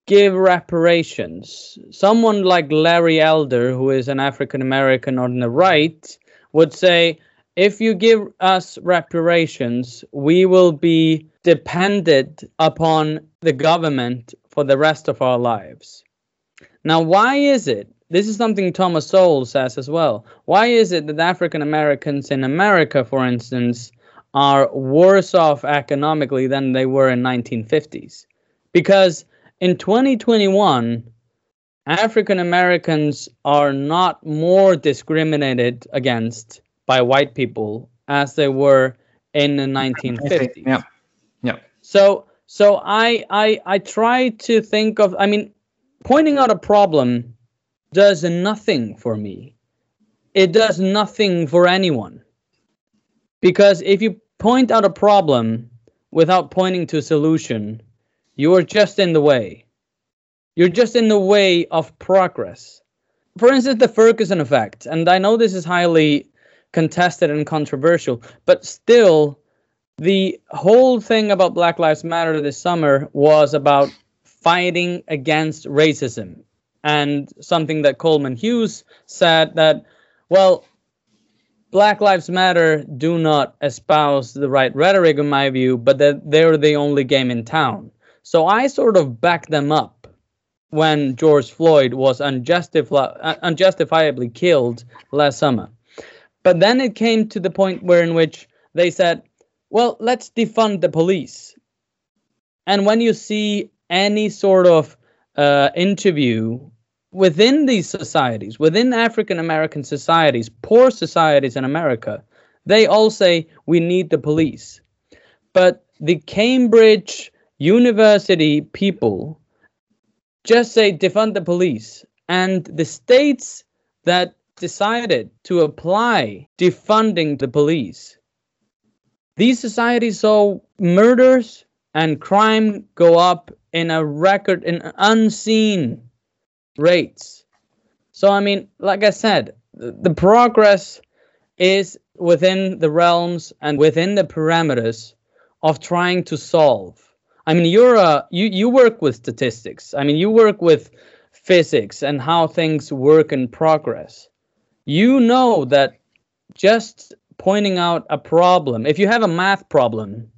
give reparations, someone like Larry Elder, who is an African American on the right, would say, if you give us reparations, we will be dependent upon the government for the rest of our lives. Now, why is it? This is something Thomas Sowell says as well. Why is it that African Americans in America, for instance, are worse off economically than they were in 1950s? Because in 2021, African Americans are not more discriminated against by white people as they were in the 1950s. Yeah. Yeah. So so I I I try to think of I mean pointing out a problem does nothing for me. It does nothing for anyone. Because if you point out a problem without pointing to a solution, you are just in the way. You're just in the way of progress. For instance, the Ferguson effect, and I know this is highly contested and controversial. But still, the whole thing about Black Lives Matter this summer was about fighting against racism. And something that Coleman Hughes said that, well, Black Lives Matter do not espouse the right rhetoric, in my view, but that they're the only game in town. So I sort of back them up when George Floyd was unjustifi- uh, unjustifiably killed last summer. But then it came to the point where in which they said, well, let's defund the police. And when you see any sort of uh, interview within these societies, within African American societies, poor societies in America, they all say we need the police. But the Cambridge University people just say defund the police. And the states that decided to apply defunding the police. These societies saw murders and crime go up in a record in unseen rates. So I mean, like I said, the progress is within the realms and within the parameters of trying to solve. I mean, you're a you you work with statistics. I mean, you work with physics and how things work in progress you know that just pointing out a problem, if you have a math problem,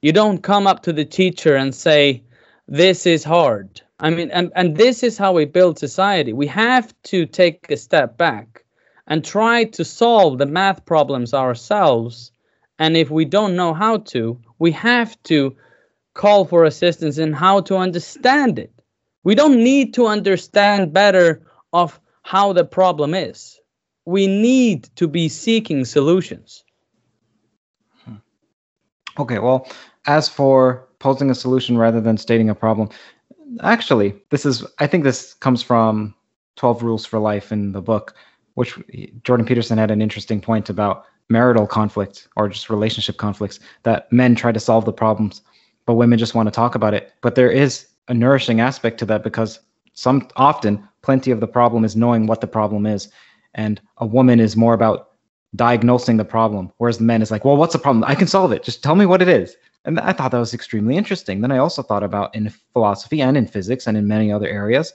you don't come up to the teacher and say, This is hard. I mean, and, and this is how we build society. We have to take a step back and try to solve the math problems ourselves. And if we don't know how to, we have to call for assistance in how to understand it. We don't need to understand better of how the problem is we need to be seeking solutions. Hmm. Okay, well, as for posing a solution rather than stating a problem, actually, this is, I think this comes from 12 Rules for Life in the book, which Jordan Peterson had an interesting point about marital conflict or just relationship conflicts that men try to solve the problems, but women just want to talk about it. But there is a nourishing aspect to that because some often plenty of the problem is knowing what the problem is and a woman is more about diagnosing the problem, whereas the man is like, well, what's the problem? I can solve it. Just tell me what it is. And I thought that was extremely interesting. Then I also thought about in philosophy and in physics and in many other areas,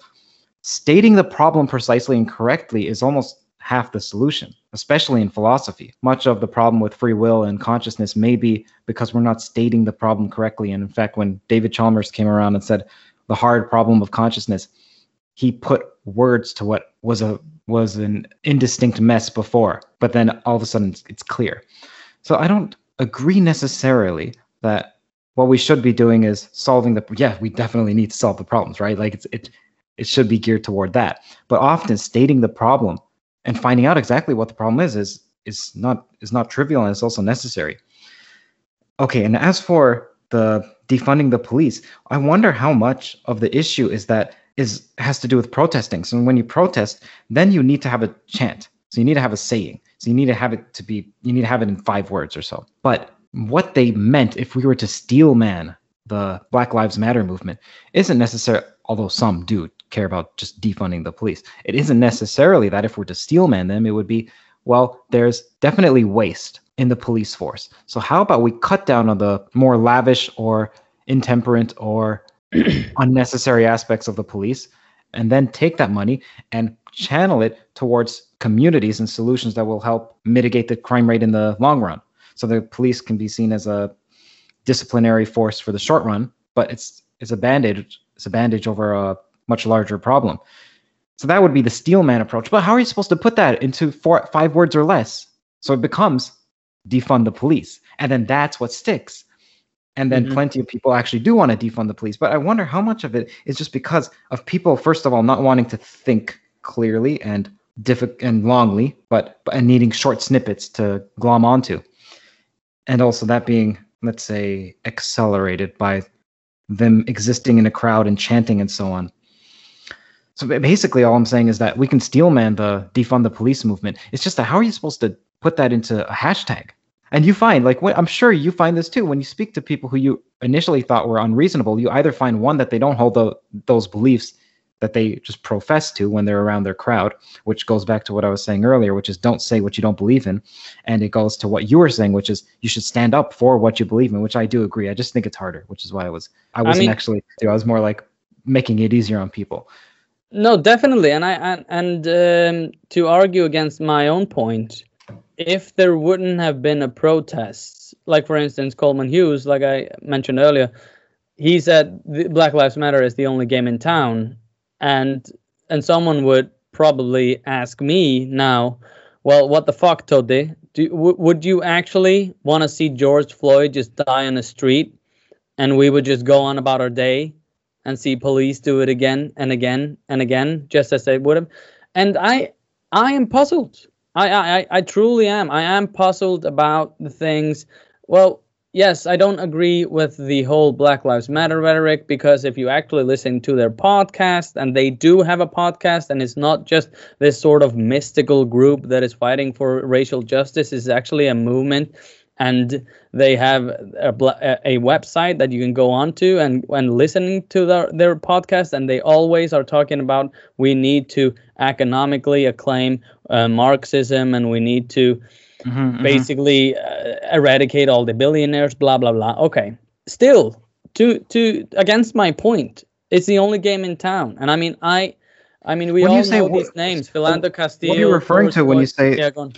stating the problem precisely and correctly is almost half the solution, especially in philosophy. Much of the problem with free will and consciousness may be because we're not stating the problem correctly. And in fact, when David Chalmers came around and said the hard problem of consciousness, he put words to what was a was an indistinct mess before, but then all of a sudden it's clear. So I don't agree necessarily that what we should be doing is solving the yeah we definitely need to solve the problems right? Like it's it it should be geared toward that. But often stating the problem and finding out exactly what the problem is is is not is not trivial and it's also necessary. Okay and as for the defunding the police i wonder how much of the issue is that is has to do with protesting. So when you protest then you need to have a chant. So you need to have a saying. So you need to have it to be you need to have it in five words or so. But what they meant if we were to steel man the Black Lives Matter movement isn't necessarily, although some do care about just defunding the police, it isn't necessarily that if we're to steel man them, it would be, well, there's definitely waste in the police force. So how about we cut down on the more lavish or intemperate or unnecessary aspects of the police and then take that money and channel it towards communities and solutions that will help mitigate the crime rate in the long run. So the police can be seen as a disciplinary force for the short run, but it's it's a bandage it's a bandage over a much larger problem. So that would be the steelman approach. But how are you supposed to put that into four five words or less? So it becomes defund the police, and then that's what sticks. And then mm-hmm. plenty of people actually do want to defund the police. But I wonder how much of it is just because of people, first of all, not wanting to think clearly and diffi- and longly, but and needing short snippets to glom onto and also that being let's say accelerated by them existing in a crowd and chanting and so on. So basically all i'm saying is that we can steelman the defund the police movement. It's just that how are you supposed to put that into a hashtag? And you find like when, i'm sure you find this too. When you speak to people who you initially thought were unreasonable you either find one that they don't hold the, those beliefs that they just profess to when they're around their crowd, which goes back to what I was saying earlier, which is don't say what you don't believe in. And it goes to what you were saying, which is you should stand up for what you believe in, which I do agree. I just think it's harder, which is why I was I wasn't I mean, actually I was more like making it easier on people. No, definitely. And I and, and um, to argue against my own point, if there wouldn't have been a protest, like for instance Coleman Hughes, like I mentioned earlier, he said Black Lives Matter is the only game in town and and someone would probably ask me now, well, what the fuck, Tóti? Do w- would you actually want to see George Floyd just die on the street, and we would just go on about our day, and see police do it again and again and again, just as they would have? And I, I am puzzled. I, I, I truly am. I am puzzled about the things. Well, yes, I don't agree with the whole Black Lives Matter rhetoric because if you actually listen to their podcast, and they do have a podcast, and it's not just this sort of mystical group that is fighting for racial justice, it's actually a movement. And they have a, a website that you can go on to and when listening to their, their podcast, and they always are talking about we need to economically acclaim uh, Marxism and we need to mm-hmm, mm-hmm. basically mm-hmm. Uh, eradicate all the billionaires, blah blah blah. Okay, still to to against my point, it's the only game in town, and I mean I. I mean, we all know what, these names. Philando Castillo. What are you referring to when you say? Yeah, go on.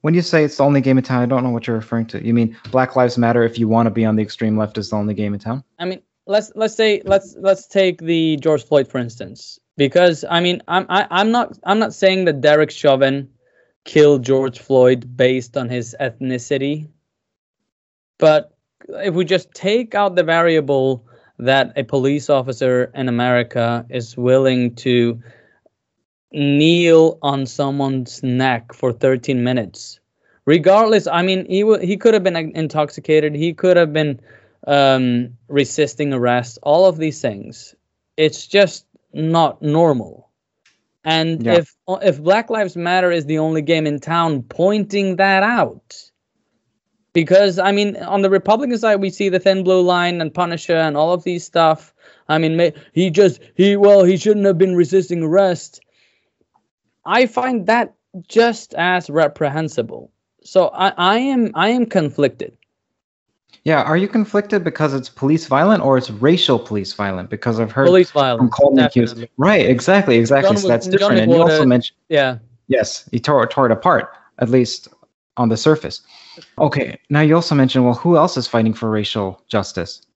When you say it's the only game in town, I don't know what you're referring to. You mean Black Lives Matter? If you want to be on the extreme left, is the only game in town? I mean, let's let's say let's let's take the George Floyd for instance, because I mean, I'm I, am i am not I'm not saying that Derek Chauvin kill George Floyd based on his ethnicity. But if we just take out the variable that a police officer in America is willing to kneel on someone's neck for 13 minutes, regardless, I mean, he w- he could have been intoxicated, he could have been um, resisting arrest, all of these things. It's just not normal. And yeah. if if Black Lives Matter is the only game in town pointing that out, because I mean, on the Republican side, we see the Thin Blue Line and Punisher and all of these stuff. I mean, he just he well he shouldn't have been resisting arrest. I find that just as reprehensible. so I, I am I am conflicted. Yeah, are you conflicted because it's police violent or it's racial police violent? Because I've heard Police from violence. Definitely. Right, exactly, exactly. John so that's different. And you also mentioned Yeah. Yes, he tore, tore it apart, at least on the surface. Okay, now you also mentioned, well, who else is fighting for racial justice?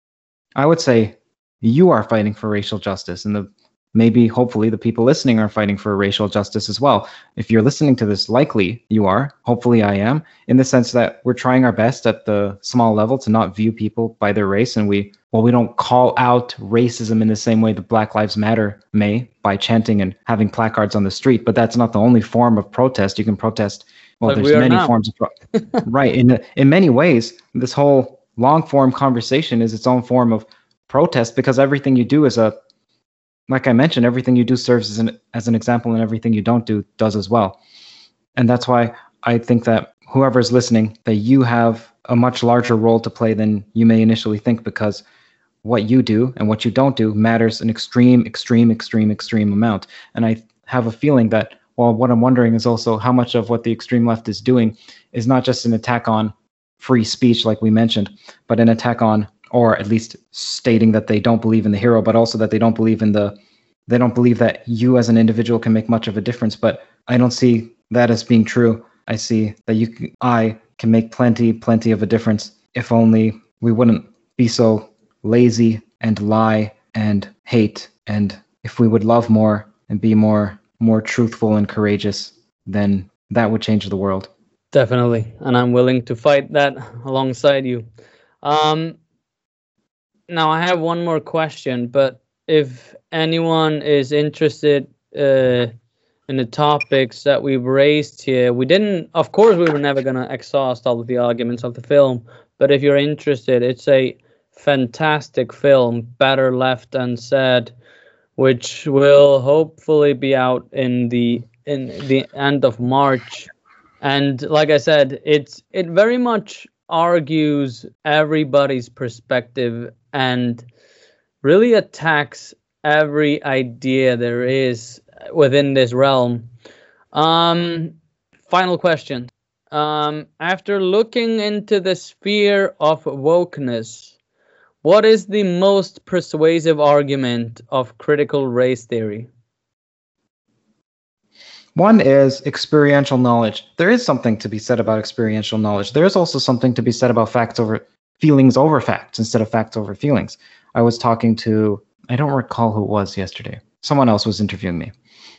I would say you are fighting for racial justice, and the maybe, hopefully, the people listening are fighting for racial justice as well. If you're listening to this, likely you are. Hopefully, I am, in the sense that we're trying our best at the small level to not view people by their race, and we well, we don't call out racism in the same way that Black Lives Matter may by chanting and having placards on the street, but that's not the only form of protest. You can protest. Well, Like there's we many now. forms of pro- right. In in many ways, this whole long form conversation is its own form of protest because everything you do is a, like I mentioned, everything you do serves as an as an example, and everything you don't do does as well. And that's why I think that whoever's listening, that you have a much larger role to play than you may initially think because what you do and what you don't do matters an extreme, extreme, extreme, extreme amount. And I have a feeling that, well, what I'm wondering is also how much of what the extreme left is doing is not just an attack on free speech, like we mentioned, but an attack on, or at least stating that they don't believe in the hero, but also that they don't believe in the, they don't believe that you as an individual can make much of a difference. But I don't see that as being true. I see that you, I, can make plenty, plenty of a difference if only we wouldn't be so lazy and lie and hate. And if we would love more and be more, more truthful and courageous, then that would change the world. Definitely, and I'm willing to fight that alongside you. Um, now I have one more question, but if anyone is interested uh, in the topics that we've raised here, we didn't. Of course, we were never gonna exhaust all of the arguments of the film. But if you're interested, it's a fantastic film, Better Left Unsaid, which will hopefully be out in the in the end of March and like i said it's it very much argues everybody's perspective and really attacks every idea there is within this realm um final question um after looking into the sphere of wokeness what is the most persuasive argument of critical race theory One is experiential knowledge. There is something to be said about experiential knowledge. There is also something to be said about facts over feelings over facts instead of facts over feelings. I was talking to, I don't recall who it was yesterday. Someone else was interviewing me.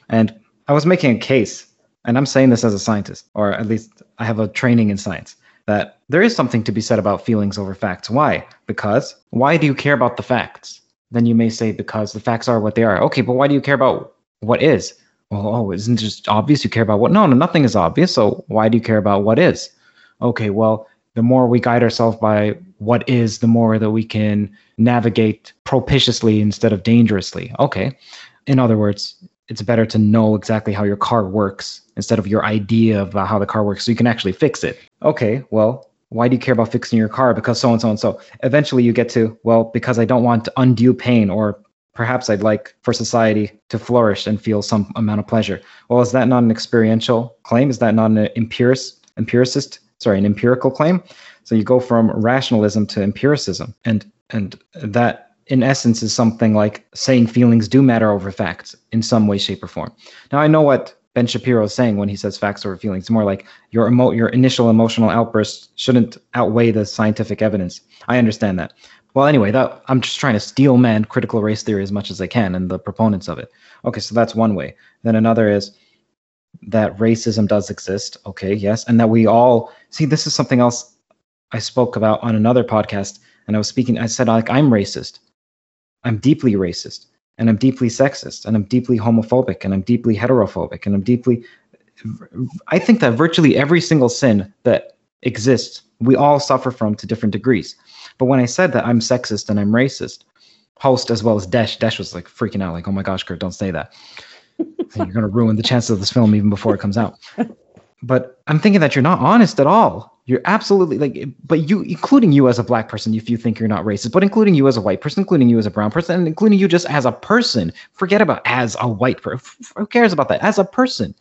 And I was making a case, and I'm saying this as a scientist, or at least I have a training in science, that there is something to be said about feelings over facts. Why? Because why do you care about the facts? Then you may say, because the facts are what they are. Okay, but why do you care about what is? well, oh, isn't it just obvious you care about what? No, no, nothing is obvious. So why do you care about what is? Okay, well, the more we guide ourselves by what is, the more that we can navigate propitiously instead of dangerously. Okay. In other words, it's better to know exactly how your car works instead of your idea about uh, how the car works so you can actually fix it. Okay, well, why do you care about fixing your car? Because so and so and so. Eventually you get to, well, because I don't want undue pain or perhaps I'd like for society to flourish and feel some amount of pleasure. Well, is that not an experiential claim? Is that not an empiricist, empiricist, sorry, an empirical claim? So you go from rationalism to empiricism, and and that in essence is something like saying feelings do matter over facts in some way, shape, or form. Now I know what Ben Shapiro is saying when he says facts over feelings. It's more like your emo- your initial emotional outburst shouldn't outweigh the scientific evidence. I understand that. Well, anyway, that I'm just trying to steel man critical race theory as much as I can and the proponents of it. Okay, so that's one way. Then another is that racism does exist. Okay, yes, and that we all see. This is something else I spoke about on another podcast, and I was speaking. I said like I'm racist. I'm deeply racist, and I'm deeply sexist, and I'm deeply homophobic, and I'm deeply heterophobic, and I'm deeply. I think that virtually every single sin that exists, we all suffer from to different degrees. But when I said that I'm sexist and I'm racist, host as well as Desh, Desh was like freaking out, like, "Oh my gosh, Curt, don't say that. You're going to ruin the chances of this film even before it comes out." But I'm thinking that you're not honest at all. You're absolutely like, but you, including you as a black person, if you think you're not racist, but including you as a white person, including you as a brown person, and including you just as a person. Forget about as a white person. Who cares about that? As a person,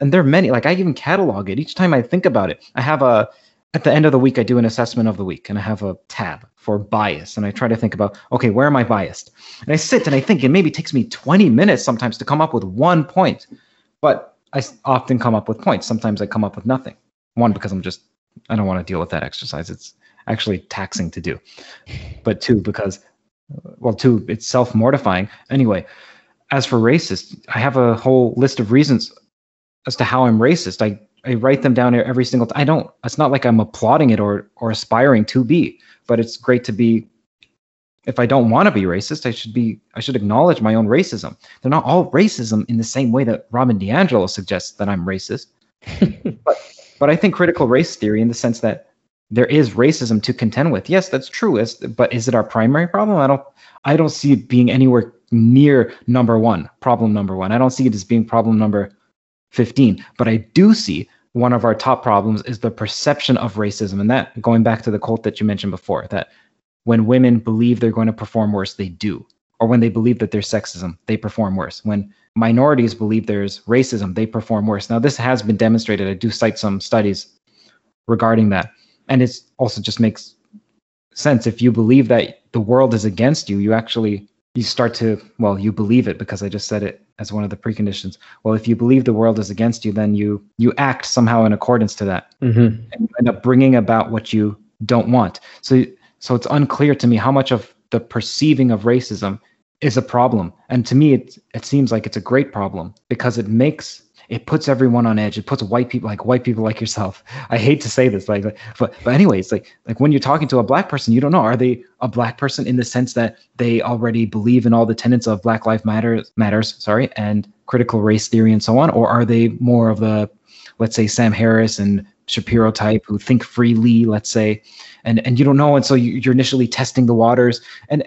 and there are many. Like I even catalog it each time I think about it. I have a at the end of the week I do an assessment of the week, and I have a tab for bias, and I try to think about okay, where am I biased? And I sit and I think it maybe takes me 20 minutes sometimes to come up with one point, but i often come up with points. Sometimes I come up with nothing. One because I'm just I don't want to deal with that exercise. It's actually taxing to do. But two because well, two it's self mortifying. Anyway, as for racist, I have a whole list of reasons as to how I'm racist. I I write them down every single time. I don't. It's not like I'm applauding it or or aspiring to be, but it's great to be. If I don't want to be racist, I should be. I should acknowledge my own racism. They're not all racism in the same way that Robin DiAngelo suggests that I'm racist. but but I think critical race theory, in the sense that there is racism to contend with. Yes, that's true. But is it our primary problem? I don't. I don't see it being anywhere near number one. Problem number one. I don't see it as being problem number 15. But I do see one of our top problems is the perception of racism. And that, going back to the cult that you mentioned before, that when women believe they're going to perform worse, they do. Or when they believe that there's sexism, they perform worse. When minorities believe there's racism, they perform worse. Now, this has been demonstrated. I do cite some studies regarding that. And it also just makes sense. If you believe that the world is against you, you actually you start to well you believe it because i just said it as one of the preconditions well if you believe the world is against you then you you act somehow in accordance to that Mm-hmm. and you end up bringing about what you don't want so so it's unclear to me how much of the perceiving of racism is a problem. And to me it it seems like it's a great problem because it makes it puts everyone on edge. It puts white people like white people like yourself. I hate to say this like but but anyways like like when you're talking to a black person you don't know are they a black person in the sense that they already believe in all the tenets of black life matters matters sorry and critical race theory and so on? Or are they more of the let's say sam harris and shapiro type who think freely let's say and and you don't know and so you, you're initially testing the waters. And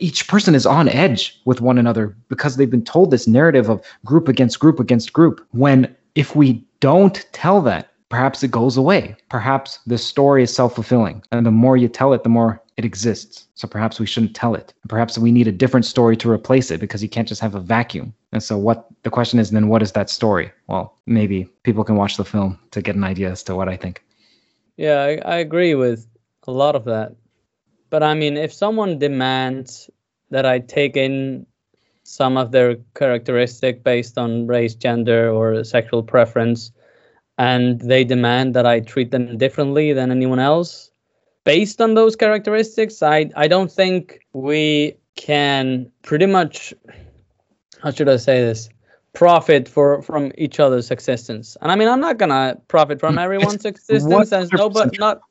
each person is on edge with one another because they've been told this narrative of group against group against group. When if we don't tell that perhaps it goes away. Perhaps the story is self-fulfilling. And the more you tell it the more it exists. So perhaps we shouldn't tell it. Perhaps we need a different story to replace it because you can't just have a vacuum. And so what the question is then what is that story? Well maybe people can watch the film to get an idea as to what i think. Yeah, I, I agree with a lot of that. But I mean, if someone demands that I take in some of their characteristic based on race, gender, or sexual preference, and they demand that I treat them differently than anyone else based on those characteristics, I, I don't think we can pretty much, how should I say this? profit for from each other's existence. And I mean, I'm not gonna profit from everyone's existence as no, but not.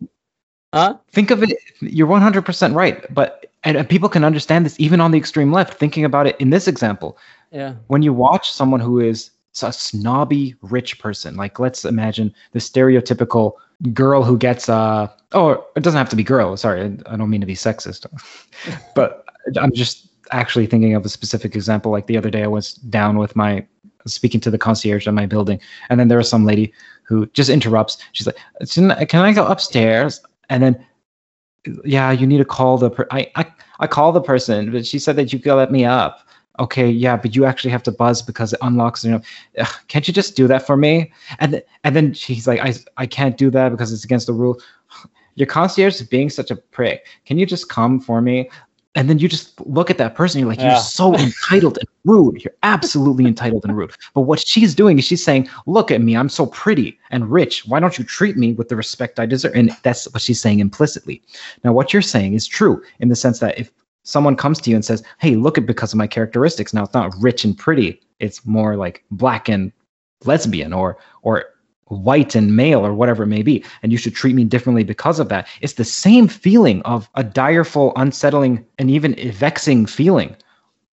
Huh? think of it you're 100% right but and, and people can understand this even on the extreme left thinking about it in this example Yeah. when you watch someone who is a snobby rich person like let's imagine the stereotypical girl who gets uh oh it doesn't have to be girl sorry i I don't mean to be sexist but i'm just actually thinking of a specific example like the other day i was down with my speaking to the concierge in my building and then there was some lady who just interrupts she's like can i go upstairs and then yeah you need to call the per- I, I i call the person but she said that you could let me up. Okay yeah but you actually have to buzz because it unlocks you know Ugh, can't you just do that for me? And th- and then she's like i i can't do that because it's against the rule. Your concierge is being such a prick. Can you just come for me and then you just look at that person you're like Yeah. you're so entitled and rude. You're absolutely entitled and rude. But what she's doing is she's saying look at me i'm so pretty and rich. Why don't you treat me with the respect i deserve? And that's what she's saying implicitly. Now what you're saying is true in the sense that if someone comes to you and says hey look at because of my characteristics now it's not rich and pretty it's more like black and lesbian or or white and male or whatever it may be and you should treat me differently because of that it's the same feeling of a direful unsettling and even vexing feeling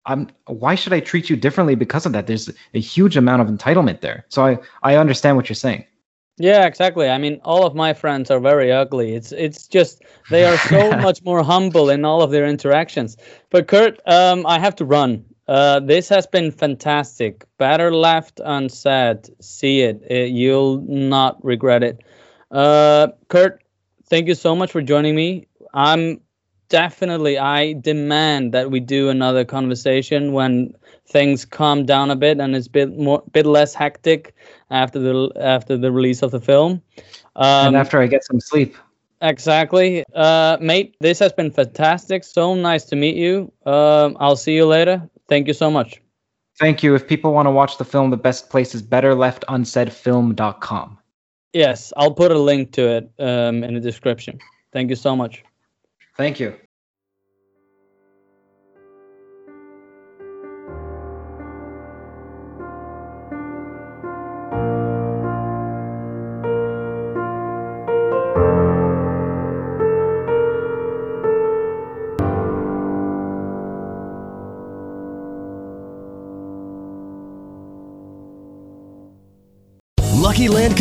i'm why should i treat you differently because of that there's a huge amount of entitlement there so i i understand what you're saying Yeah, exactly. I mean, all of my friends are very ugly. It's it's just they are so much more humble in all of their interactions. But Curt, um, I have to run. Uh, this has been fantastic. Better left unsaid. See it. Uh, you'll not regret it. Uh, Curt, thank you so much for joining me. I'm definitely I demand that we do another conversation when things calm down a bit and it's a bit more bit less hectic after the after the release of the film. Um, and after I get some sleep. Exactly. Uh, mate, this has been fantastic. So nice to meet you. Um, I'll see you later. Thank you so much. Thank you. If people want to watch the film, the best place is betterleftunsaidfilm.com. Yes, I'll put a link to it um, in the description. Thank you so much. Thank you.